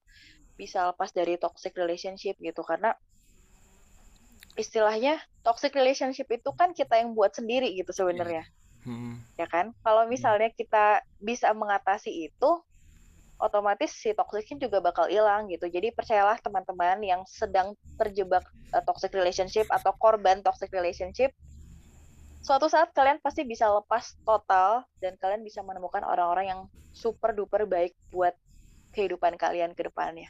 bisa lepas dari toxic relationship gitu. Karena istilahnya toxic relationship itu kan kita yang buat sendiri gitu sebenarnya. Yeah. hmm. ya kan? Kalau misalnya kita bisa mengatasi itu otomatis si toxicnya juga bakal hilang gitu jadi percayalah teman-teman yang sedang terjebak uh, toxic relationship atau korban toxic relationship suatu saat kalian pasti bisa lepas total dan kalian bisa menemukan orang-orang yang super duper baik buat kehidupan kalian ke depannya.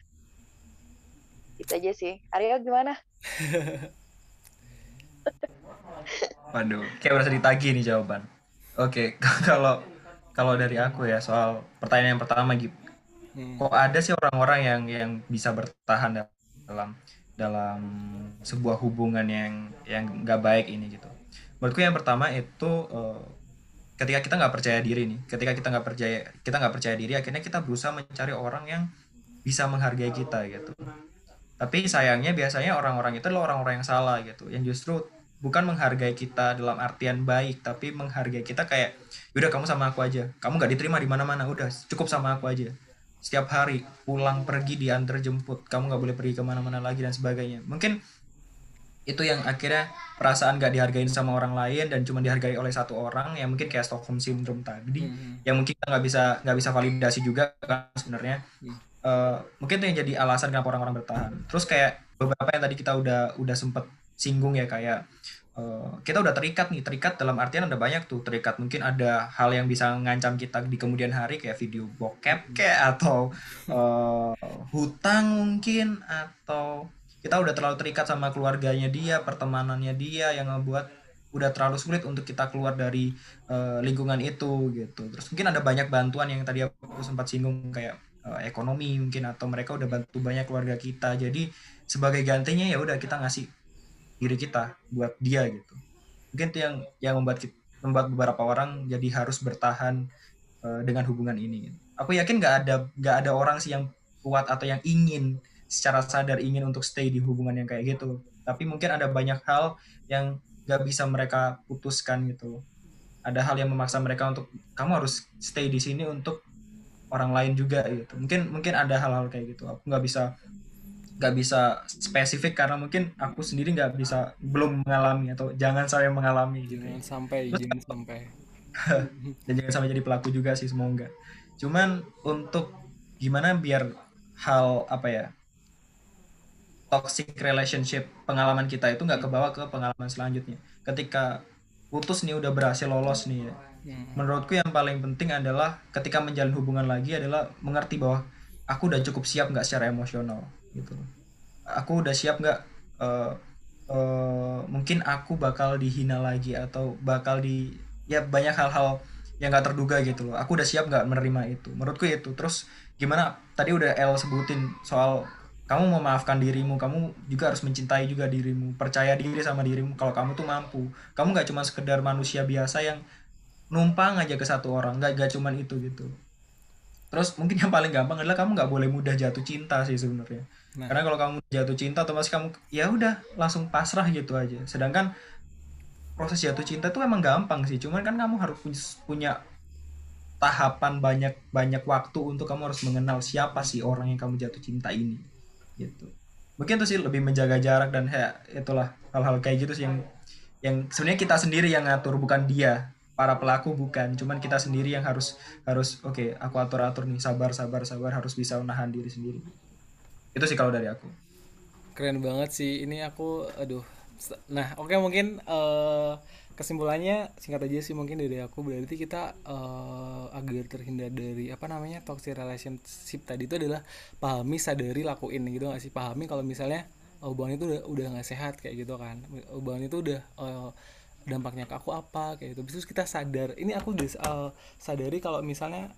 Itu aja sih. Aryo gimana? Waduh, kayak berasa ditagi nih jawaban. Oke, kalau kalau dari aku ya soal pertanyaan yang pertama gitu. Hmm. Kok ada sih orang-orang yang yang bisa bertahan dalam dalam sebuah hubungan yang yang nggak baik ini gitu. Menurutku yang pertama itu uh, ketika kita nggak percaya diri nih ketika kita nggak percaya kita nggak percaya diri akhirnya kita berusaha mencari orang yang bisa menghargai kita gitu. Tapi sayangnya biasanya orang-orang itu adalah orang-orang yang salah gitu yang justru bukan menghargai kita dalam artian baik tapi menghargai kita kayak udah kamu sama aku aja kamu nggak diterima di mana-mana udah cukup sama aku aja setiap hari pulang pergi diantar jemput kamu nggak boleh pergi ke mana-mana lagi dan sebagainya mungkin itu yang akhirnya perasaan gak dihargain sama orang lain dan cuma dihargai oleh satu orang yang mungkin kayak Stockholm syndrome tadi hmm. yang mungkin nggak bisa nggak bisa validasi juga kan sebenarnya hmm. uh, mungkin itu yang jadi alasan kenapa orang-orang bertahan terus kayak beberapa yang tadi kita udah udah sempet singgung ya kayak uh, kita udah terikat nih terikat dalam artian ada banyak tuh terikat. Mungkin ada hal yang bisa ngancam kita di kemudian hari kayak video bokep kayak atau uh, hutang mungkin atau kita udah terlalu terikat sama keluarganya dia pertemanannya dia yang ngebuat udah terlalu sulit untuk kita keluar dari uh, lingkungan itu gitu. Terus mungkin ada banyak bantuan yang tadi aku sempat singgung kayak uh, ekonomi mungkin atau mereka udah bantu banyak keluarga kita. Jadi sebagai gantinya ya udah kita ngasih diri kita buat dia gitu. Mungkin itu yang yang membuat kita, membuat beberapa orang jadi harus bertahan uh, dengan hubungan ini aku yakin nggak ada nggak ada orang sih yang kuat atau yang ingin secara sadar ingin untuk stay di hubungan yang kayak gitu. Tapi mungkin ada banyak hal yang gak bisa mereka putuskan gitu. Ada hal yang memaksa mereka untuk kamu harus stay di sini untuk orang lain juga gitu. Mungkin mungkin ada hal-hal kayak gitu. Aku nggak bisa nggak bisa spesifik karena mungkin aku sendiri nggak bisa belum mengalami atau jangan saya mengalami gitu. Jangan sampai jangan sampai. Dan jangan sampai jadi pelaku juga sih semoga. Cuman untuk gimana biar hal apa ya toxic relationship pengalaman kita itu nggak kebawa ke pengalaman selanjutnya. Ketika putus nih udah berhasil lolos nih ya. Hmm. menurutku yang paling penting adalah ketika menjalin hubungan lagi adalah mengerti bahwa aku udah cukup siap nggak secara emosional gitu aku udah siap nggak? Eh, eh, mungkin aku bakal dihina lagi atau bakal di ya banyak hal-hal yang nggak terduga gitu loh. Aku udah siap nggak menerima itu? Menurutku itu. Terus gimana? Tadi udah El sebutin soal kamu memaafkan dirimu kamu juga harus mencintai juga dirimu percaya diri sama dirimu kalau kamu tuh mampu. Kamu nggak cuma sekedar manusia biasa yang numpang aja ke satu orang nggak nggak cuman itu gitu. Terus mungkin yang paling gampang adalah kamu nggak boleh mudah jatuh cinta sih sebenarnya Nah. karena kalau kamu jatuh cinta otomatis kamu ya udah langsung pasrah gitu aja. Sedangkan proses jatuh cinta tuh emang gampang sih. Cuman kan kamu harus pun- punya tahapan banyak banyak waktu untuk kamu harus mengenal siapa sih orang yang kamu jatuh cinta ini gitu. Mungkin itu sih lebih menjaga jarak dan ya itulah hal-hal kayak gitu sih yang yang sebenarnya kita sendiri yang ngatur bukan dia. Para pelaku bukan cuman kita sendiri yang harus harus oke aku atur atur nih sabar sabar sabar harus bisa menahan diri sendiri itu sih kalau dari aku. Keren banget sih. Ini aku aduh. Nah oke mungkin eh, kesimpulannya singkat aja sih mungkin dari aku. Berarti kita eh, agar terhindar dari apa namanya toxic relationship tadi itu adalah pahami sadari lakuin gitu gak sih? Pahami kalau misalnya eh, hubungan itu udah udah nggak sehat kayak gitu kan. Hubungan itu udah eh, dampaknya ke aku apa kayak gitu. Terus kita sadar. Ini aku udah eh, sadari kalau misalnya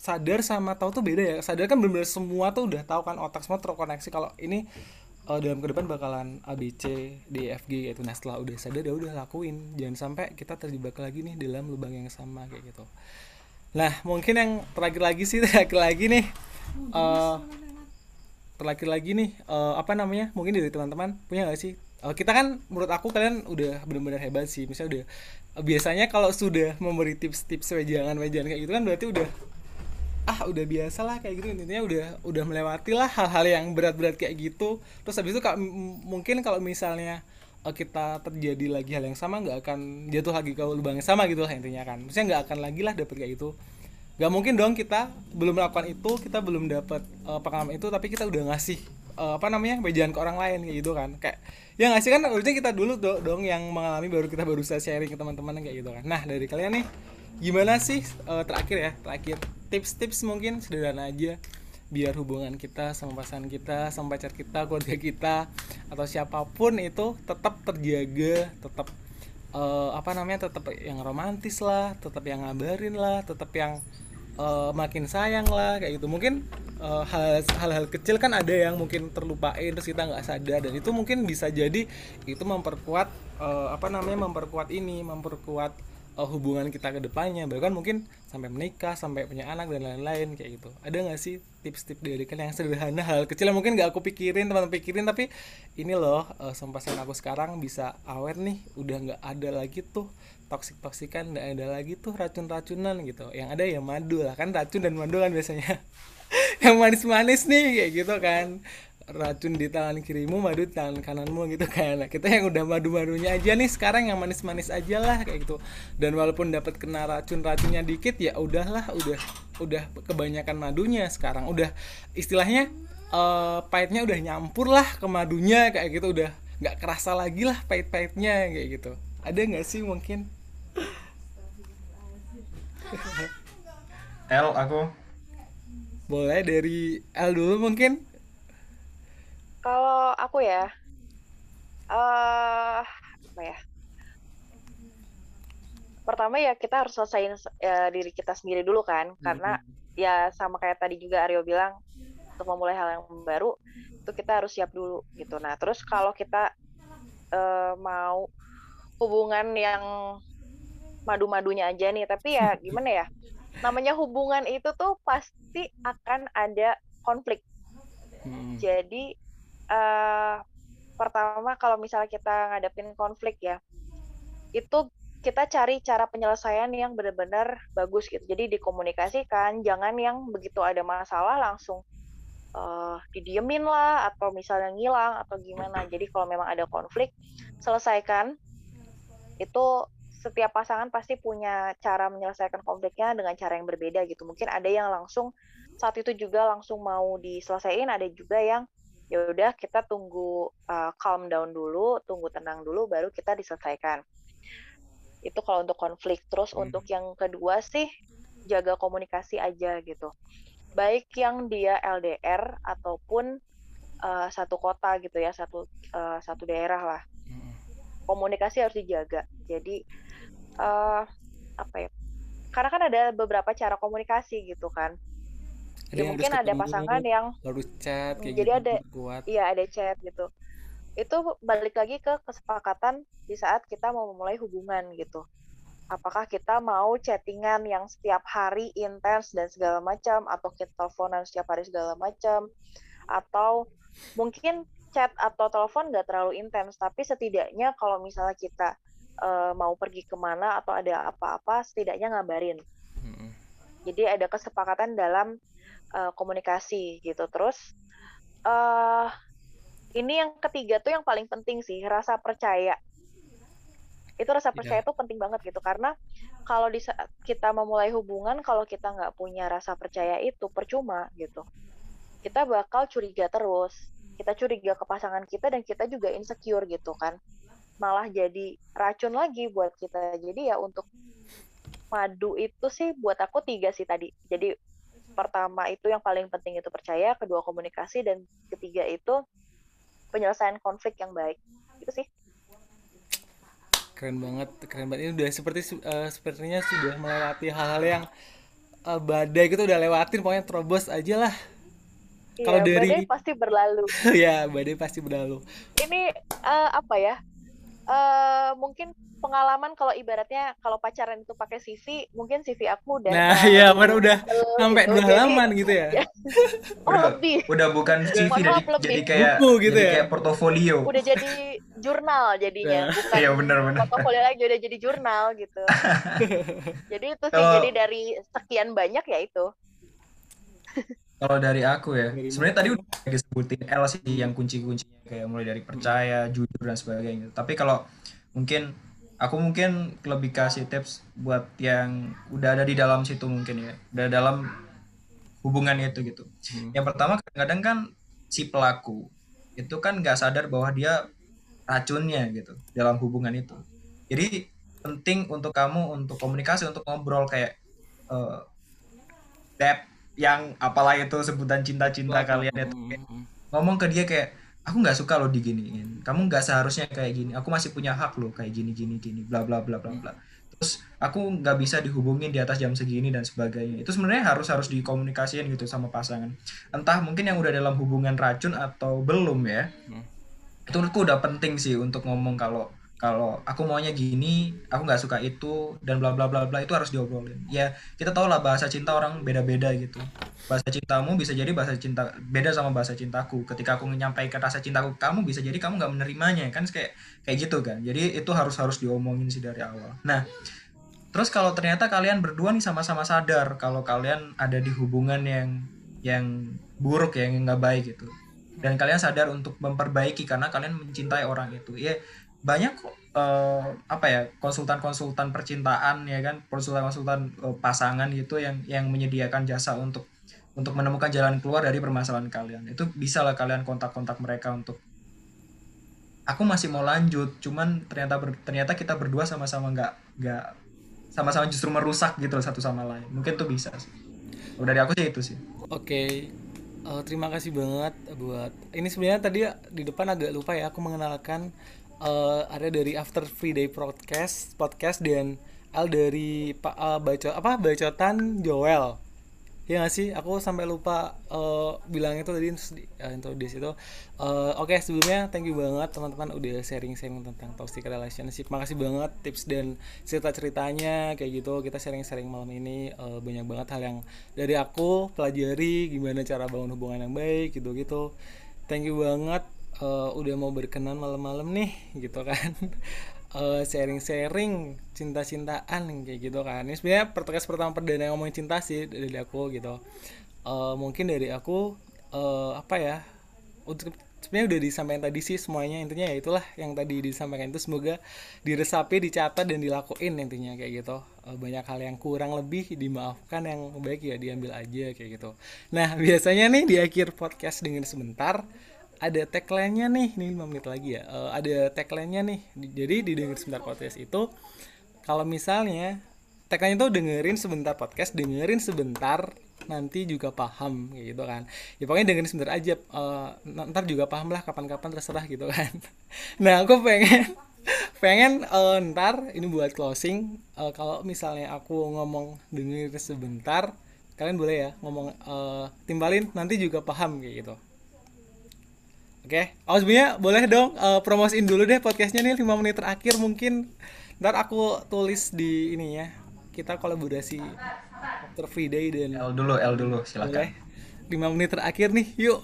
sadar sama tahu tuh beda ya. Sadar kan benar-benar semua tuh udah tahu kan otak semua terkoneksi. Kalau ini eh, dalam ke depan bakalan A B C D E F G gitu. Nah setelah udah sadar ya udah lakuin. Jangan sampai kita terjebak lagi nih dalam lubang yang sama kayak gitu. Nah mungkin yang terakhir lagi sih terakhir lagi nih eh terakhir lagi nih eh, apa namanya? Mungkin dari teman-teman punya nggak sih? Eh, kita kan menurut aku kalian udah benar-benar hebat sih. Misalnya udah biasanya kalau sudah memberi tips-tips wejangan wejangan kayak gitu kan berarti udah ah udah biasa lah kayak gitu. Intinya udah udah melewati lah hal-hal yang berat-berat kayak gitu. Terus habis itu mungkin kalau misalnya eh, kita terjadi lagi hal yang sama nggak akan jatuh lagi ke lubang yang sama gitu lah intinya kan. Maksudnya nggak akan lagi lah dapet kayak gitu. Nggak mungkin dong kita belum melakukan itu kita belum dapat eh, pengalaman itu tapi kita udah ngasih eh, apa namanya wejangan ke orang lain kayak gitu kan. Kayak ya ngasih kan harusnya kita dulu do- dong yang mengalami baru kita baru bisa sharing ke teman-teman kayak gitu kan. Nah dari kalian nih gimana sih eh, terakhir ya terakhir tips-tips mungkin sederhana aja. Biar hubungan kita sama pasangan kita sama pacar kita keluarga kita atau siapa pun itu tetap terjaga tetap eh, apa namanya tetap yang romantis lah tetap yang ngabarin lah tetap yang eh, makin sayang lah kayak gitu. Mungkin hal- hal-hal kecil kan ada yang mungkin terlupain terus kita nggak sadar. Dan itu mungkin bisa jadi itu memperkuat eh, apa namanya memperkuat ini memperkuat eh, hubungan kita ke depannya. Bahkan mungkin sampai menikah sampai punya anak dan lain-lain kayak gitu. Ada nggak sih tips-tips dari kalian yang sederhana hal kecil yang mungkin nggak aku pikirin teman-teman pikirin tapi ini loh eh, sama pasangan aku sekarang bisa awet nih udah nggak ada lagi tuh toksik toksikan nggak ada lagi tuh racun-racunan gitu. Yang ada ya madu lah kan racun dan madu kan biasanya. Yang manis-manis nih kayak gitu kan racun di tangan kirimu madu di tangan kananmu gitu kan. Nah, kita yang udah madu-madunya aja nih sekarang yang manis-manis aja lah kayak gitu. Dan walaupun dapat kena racun-racunnya dikit ya udahlah udah udah kebanyakan madunya sekarang. Udah istilahnya eh, pahitnya udah nyampur lah ke madunya kayak gitu. Udah nggak kerasa lagi lah pahit-pahitnya kayak gitu. Ada nggak sih mungkin? El aku. Boleh dari L dulu mungkin Kalau aku ya, eh apa ya? Pertama ya kita harus selesaiin eh, diri kita sendiri dulu kan, karena ya sama kayak tadi juga Aryo bilang untuk memulai hal yang baru itu kita harus siap dulu gitu. Nah terus kalau kita eh, mau hubungan yang madu-madunya aja nih, tapi ya gimana ya? Namanya hubungan itu tuh pasti akan ada konflik. Hmm. Jadi eh pertama kalau misalnya kita ngadepin konflik ya, itu kita cari cara penyelesaian yang benar-benar bagus gitu. Jadi dikomunikasikan, jangan yang begitu ada masalah langsung eh didiemin lah atau misalnya ngilang atau gimana. Jadi kalau memang ada konflik, selesaikan. Itu setiap pasangan pasti punya cara menyelesaikan konfliknya dengan cara yang berbeda gitu. Mungkin ada yang langsung saat itu juga langsung mau diselesaikan, ada juga yang ya udah kita tunggu uh, calm down dulu tunggu tenang dulu baru kita diselesaikan. Itu kalau untuk konflik. Terus Hmm. untuk yang kedua sih jaga komunikasi aja gitu. Baik yang dia LDR ataupun uh, satu kota gitu ya satu uh, satu daerah lah. Mm-mm. komunikasi harus dijaga. Jadi eh apa ya karena kan ada beberapa cara komunikasi gitu kan Ada ya yang mungkin ada pasangan yang baru chat kayak Jadi gitu ada- kuat. iya ada chat gitu. Itu balik lagi ke kesepakatan di saat kita mau memulai hubungan gitu. Apakah kita mau chattingan yang setiap hari intens dan segala macam atau kita teleponan setiap hari segala macam atau mungkin chat atau telepon nggak terlalu intens tapi setidaknya kalau misalnya kita eh, mau pergi ke mana atau ada apa-apa setidaknya ngabarin. Jadi ada kesepakatan dalam eh, komunikasi gitu. Terus eh ini yang ketiga tuh yang paling penting sih rasa percaya. Itu rasa percaya tuh penting banget gitu karena kalau di saat kita memulai hubungan kalau kita nggak punya rasa percaya itu percuma gitu. Kita bakal curiga terus. Kita curiga ke pasangan kita dan kita juga insecure gitu kan. Malah jadi racun lagi buat kita. Jadi ya untuk madu itu sih buat aku tiga sih tadi. Jadi pertama itu yang paling penting itu percaya kedua komunikasi dan ketiga itu penyelesaian konflik yang baik. Itu sih. Keren banget keren banget. Ini udah seperti eh, sepertinya sudah melewati hal-hal yang eh, badai gitu udah lewatin pokoknya terobos aja lah. Kalau Iya, dari- badai pasti berlalu. Ya badai pasti berlalu. Ini eh, apa ya eh mungkin pengalaman kalau ibaratnya kalau pacaran itu pakai CV mungkin CV aku udah nah iya bener udah tebel sampai gitu. dua halaman gitu ya ya, oh Udah- lebih Udah bukan CV jadi, lebih. jadi kayak Buku gitu jadi ya? kayak portofolio. udah jadi jurnal jadinya Nah. bukan Iya, benar-benar. portofolio lagi udah jadi jurnal gitu jadi itu sih Kalau- jadi dari sekian banyak ya itu Kalau dari aku ya, sebenarnya tadi udah disebutin L sih yang kunci-kuncinya kayak mulai dari percaya, jujur dan sebagainya. Tapi kalau mungkin aku mungkin lebih kasih tips buat yang udah ada di dalam situ mungkin ya, udah dalam hubungan itu gitu. Hmm. Yang pertama kadang-kadang kan si pelaku itu kan nggak sadar bahwa dia racunnya gitu dalam hubungan itu. Jadi penting untuk kamu untuk komunikasi untuk ngobrol kayak eh dep yang apalah itu sebutan cinta-cinta kalian itu. Kayak Mm-mm. ngomong ke dia kayak aku nggak suka lo diginiin. Kamu nggak seharusnya kayak gini. Aku masih punya hak lo kayak gini gini gini bla bla bla bla bla. Terus aku nggak bisa dihubungin di atas jam segini dan sebagainya. Itu sebenarnya harus harus dikomunikasiin gitu sama pasangan. Entah mungkin yang udah dalam hubungan racun atau belum ya. Itu menurutku udah penting sih untuk ngomong kalau kalau aku maunya gini aku nggak suka itu dan bla bla bla bla itu harus diobrolin. Ya kita tahu lah bahasa cinta orang beda beda gitu. Bahasa cintamu bisa jadi bahasa cinta beda sama bahasa cintaku. Ketika aku menyampaikan rasa cintaku kamu bisa jadi kamu nggak menerimanya kan? Kayak kayak gitu kan? Jadi itu harus harus diomongin sih dari awal. Nah terus kalau ternyata kalian berdua nih sama-sama sadar kalau kalian ada di hubungan yang yang buruk ya, yang nggak baik gitu. Dan kalian sadar untuk memperbaiki karena kalian mencintai orang itu. Ya banyak eh, apa ya konsultan-konsultan percintaan ya kan? Konsultan-konsultan eh, pasangan gitu yang yang menyediakan jasa untuk untuk menemukan jalan keluar dari permasalahan kalian. Itu bisa lah kalian kontak-kontak mereka untuk aku masih mau lanjut cuman ternyata ber- ternyata kita berdua sama-sama nggak nggak sama-sama justru merusak gitu loh satu sama lain. Mungkin tuh bisa sih. Dari aku sih itu sih. Oke, eh, terima kasih banget buat ini sebenarnya tadi di depan agak lupa ya aku mengenalkan eh, ada dari After Free Day podcast podcast dan Al dari Pak eh, baco apa bacotan Joel. Ya nggak sih? Aku sampai lupa eh, bilang itu tadi eh, introduce itu. Eh, Oke sebelumnya thank you banget teman-teman udah sharing-sharing tentang toxic relationship. Makasih banget tips dan cerita-ceritanya kayak gitu. Kita sharing-sharing malam ini eh, banyak banget hal yang dari aku pelajari gimana cara bangun hubungan yang baik gitu-gitu. Thank you banget eh, udah mau berkenan malam-malam nih gitu kan. Eh, sharing-sharing cinta-cintaan kayak gitu kan. Ini sebenarnya podcast pertama perdana yang ngomongin cinta sih dari aku gitu. Eh, mungkin dari aku eh, apa ya? Untuk sebenarnya udah disampaikan tadi sih semuanya intinya ya itulah yang tadi disampaikan itu semoga diresapi, dicatat dan dilakuin intinya kayak gitu. Banyak hal yang kurang lebih dimaafkan yang baik ya diambil aja kayak gitu. Nah, biasanya nih di akhir podcast dengan sebentar ada tagline-nya nih, nih 5 menit lagi ya. Eh, ada tagline-nya nih. Di- Jadi di dengerin sebentar podcast itu kalau misalnya tagline itu dengerin sebentar podcast, dengerin sebentar nanti juga paham gitu kan. Ya pokoknya dengerin sebentar aja eh, ntar juga paham lah kapan-kapan terserah gitu kan. Nah, aku pengen pengen eh, ntar ini buat closing eh, kalau misalnya aku ngomong dengerin sebentar kalian boleh ya ngomong eh, timbalin nanti juga paham kayak gitu. Oke, oh sebenarnya boleh dong eh, promosiin dulu deh podcastnya nih 5 menit terakhir mungkin ntar aku tulis di ini ya kita kolaborasi after free day dan L dulu, L dulu, silakan. boleh 5 menit terakhir nih yuk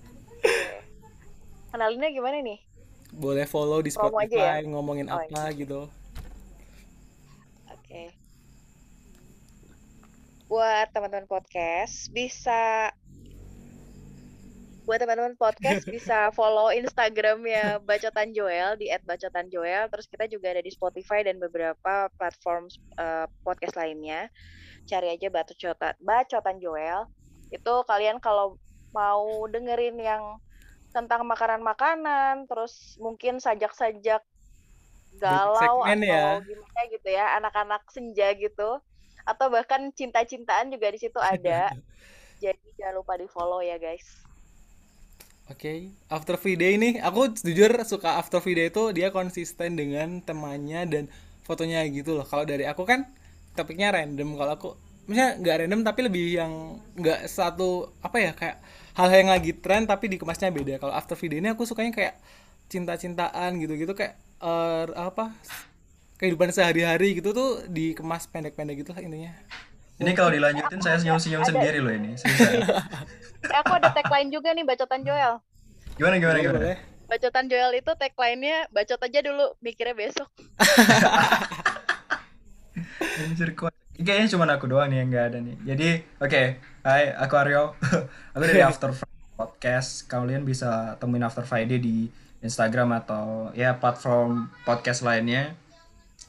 Kenalinnya gimana nih? boleh follow di Promo aja Spotify ya? ngomongin Oh, apa gitu Oke. Buat teman-teman podcast bisa buat teman-teman podcast bisa follow Instagramnya Bacotan Joel di @bacotanjoel. Terus kita juga ada di Spotify dan beberapa platform eh, podcast lainnya. Cari aja Bacotan Bacotan Joel. Itu kalian kalau mau dengerin yang tentang makanan-makanan, terus mungkin sajak-sajak galau segmen atau ya. gimana gitu ya, anak-anak senja gitu, atau bahkan cinta-cintaan juga di situ ada. Jadi jangan lupa di follow ya guys. Oke, After Free Day nih, aku jujur suka After Day itu dia konsisten dengan temanya dan fotonya gitu loh. Kalau dari aku kan topiknya random. Kalau aku, maksudnya nggak random tapi lebih yang nggak satu apa ya kayak hal yang lagi tren tapi dikemasnya beda. Kalau After Day ini aku sukanya kayak cinta-cintaan gitu-gitu kayak eh, apa kehidupan sehari-hari gitu tuh dikemas pendek-pendek gitu lah intinya. Ini kalau dilanjutin saya senyum-senyum sendiri loh ini. Eh, aku ada tagline juga nih Bacotan Joel. Gimana gimana gimana? boleh. Bacotan Joel itu tagline-nya bacot aja dulu, mikirnya besok. Anjir kuat. Kayaknya cuma aku doang nih yang nggak ada nih. Jadi, oke. Hai, aku Aryo. aku dari After Friday Podcast. Kalian bisa temuin After Friday di Instagram atau ya platform podcast lainnya.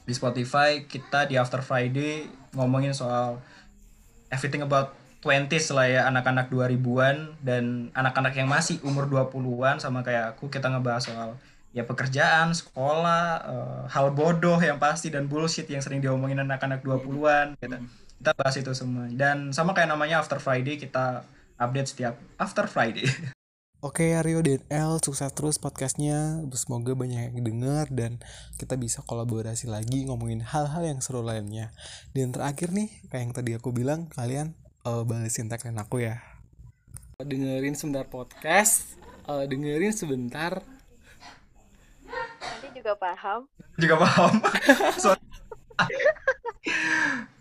Di Spotify kita di After Friday ngomongin soal everything about 20s lah ya anak-anak 2000-an dan anak-anak yang masih umur 20-an sama kayak aku kita ngebahas soal ya pekerjaan, sekolah, eh, hal bodoh yang pasti dan bullshit yang sering diomongin anak-anak 20-an gitu. Kita bahas itu semua. Dan sama kayak namanya After Friday kita update setiap After Friday. Oke Aryo dan El sukses terus podcastnya. Semoga banyak yang denger Dan kita bisa kolaborasi lagi Ngomongin hal-hal yang seru lainnya. Dan terakhir nih Kayak yang tadi aku bilang Kalian eh, balesin tagline aku ya. Dengerin sebentar podcast eh, Dengerin sebentar. Nanti juga paham. Juga paham.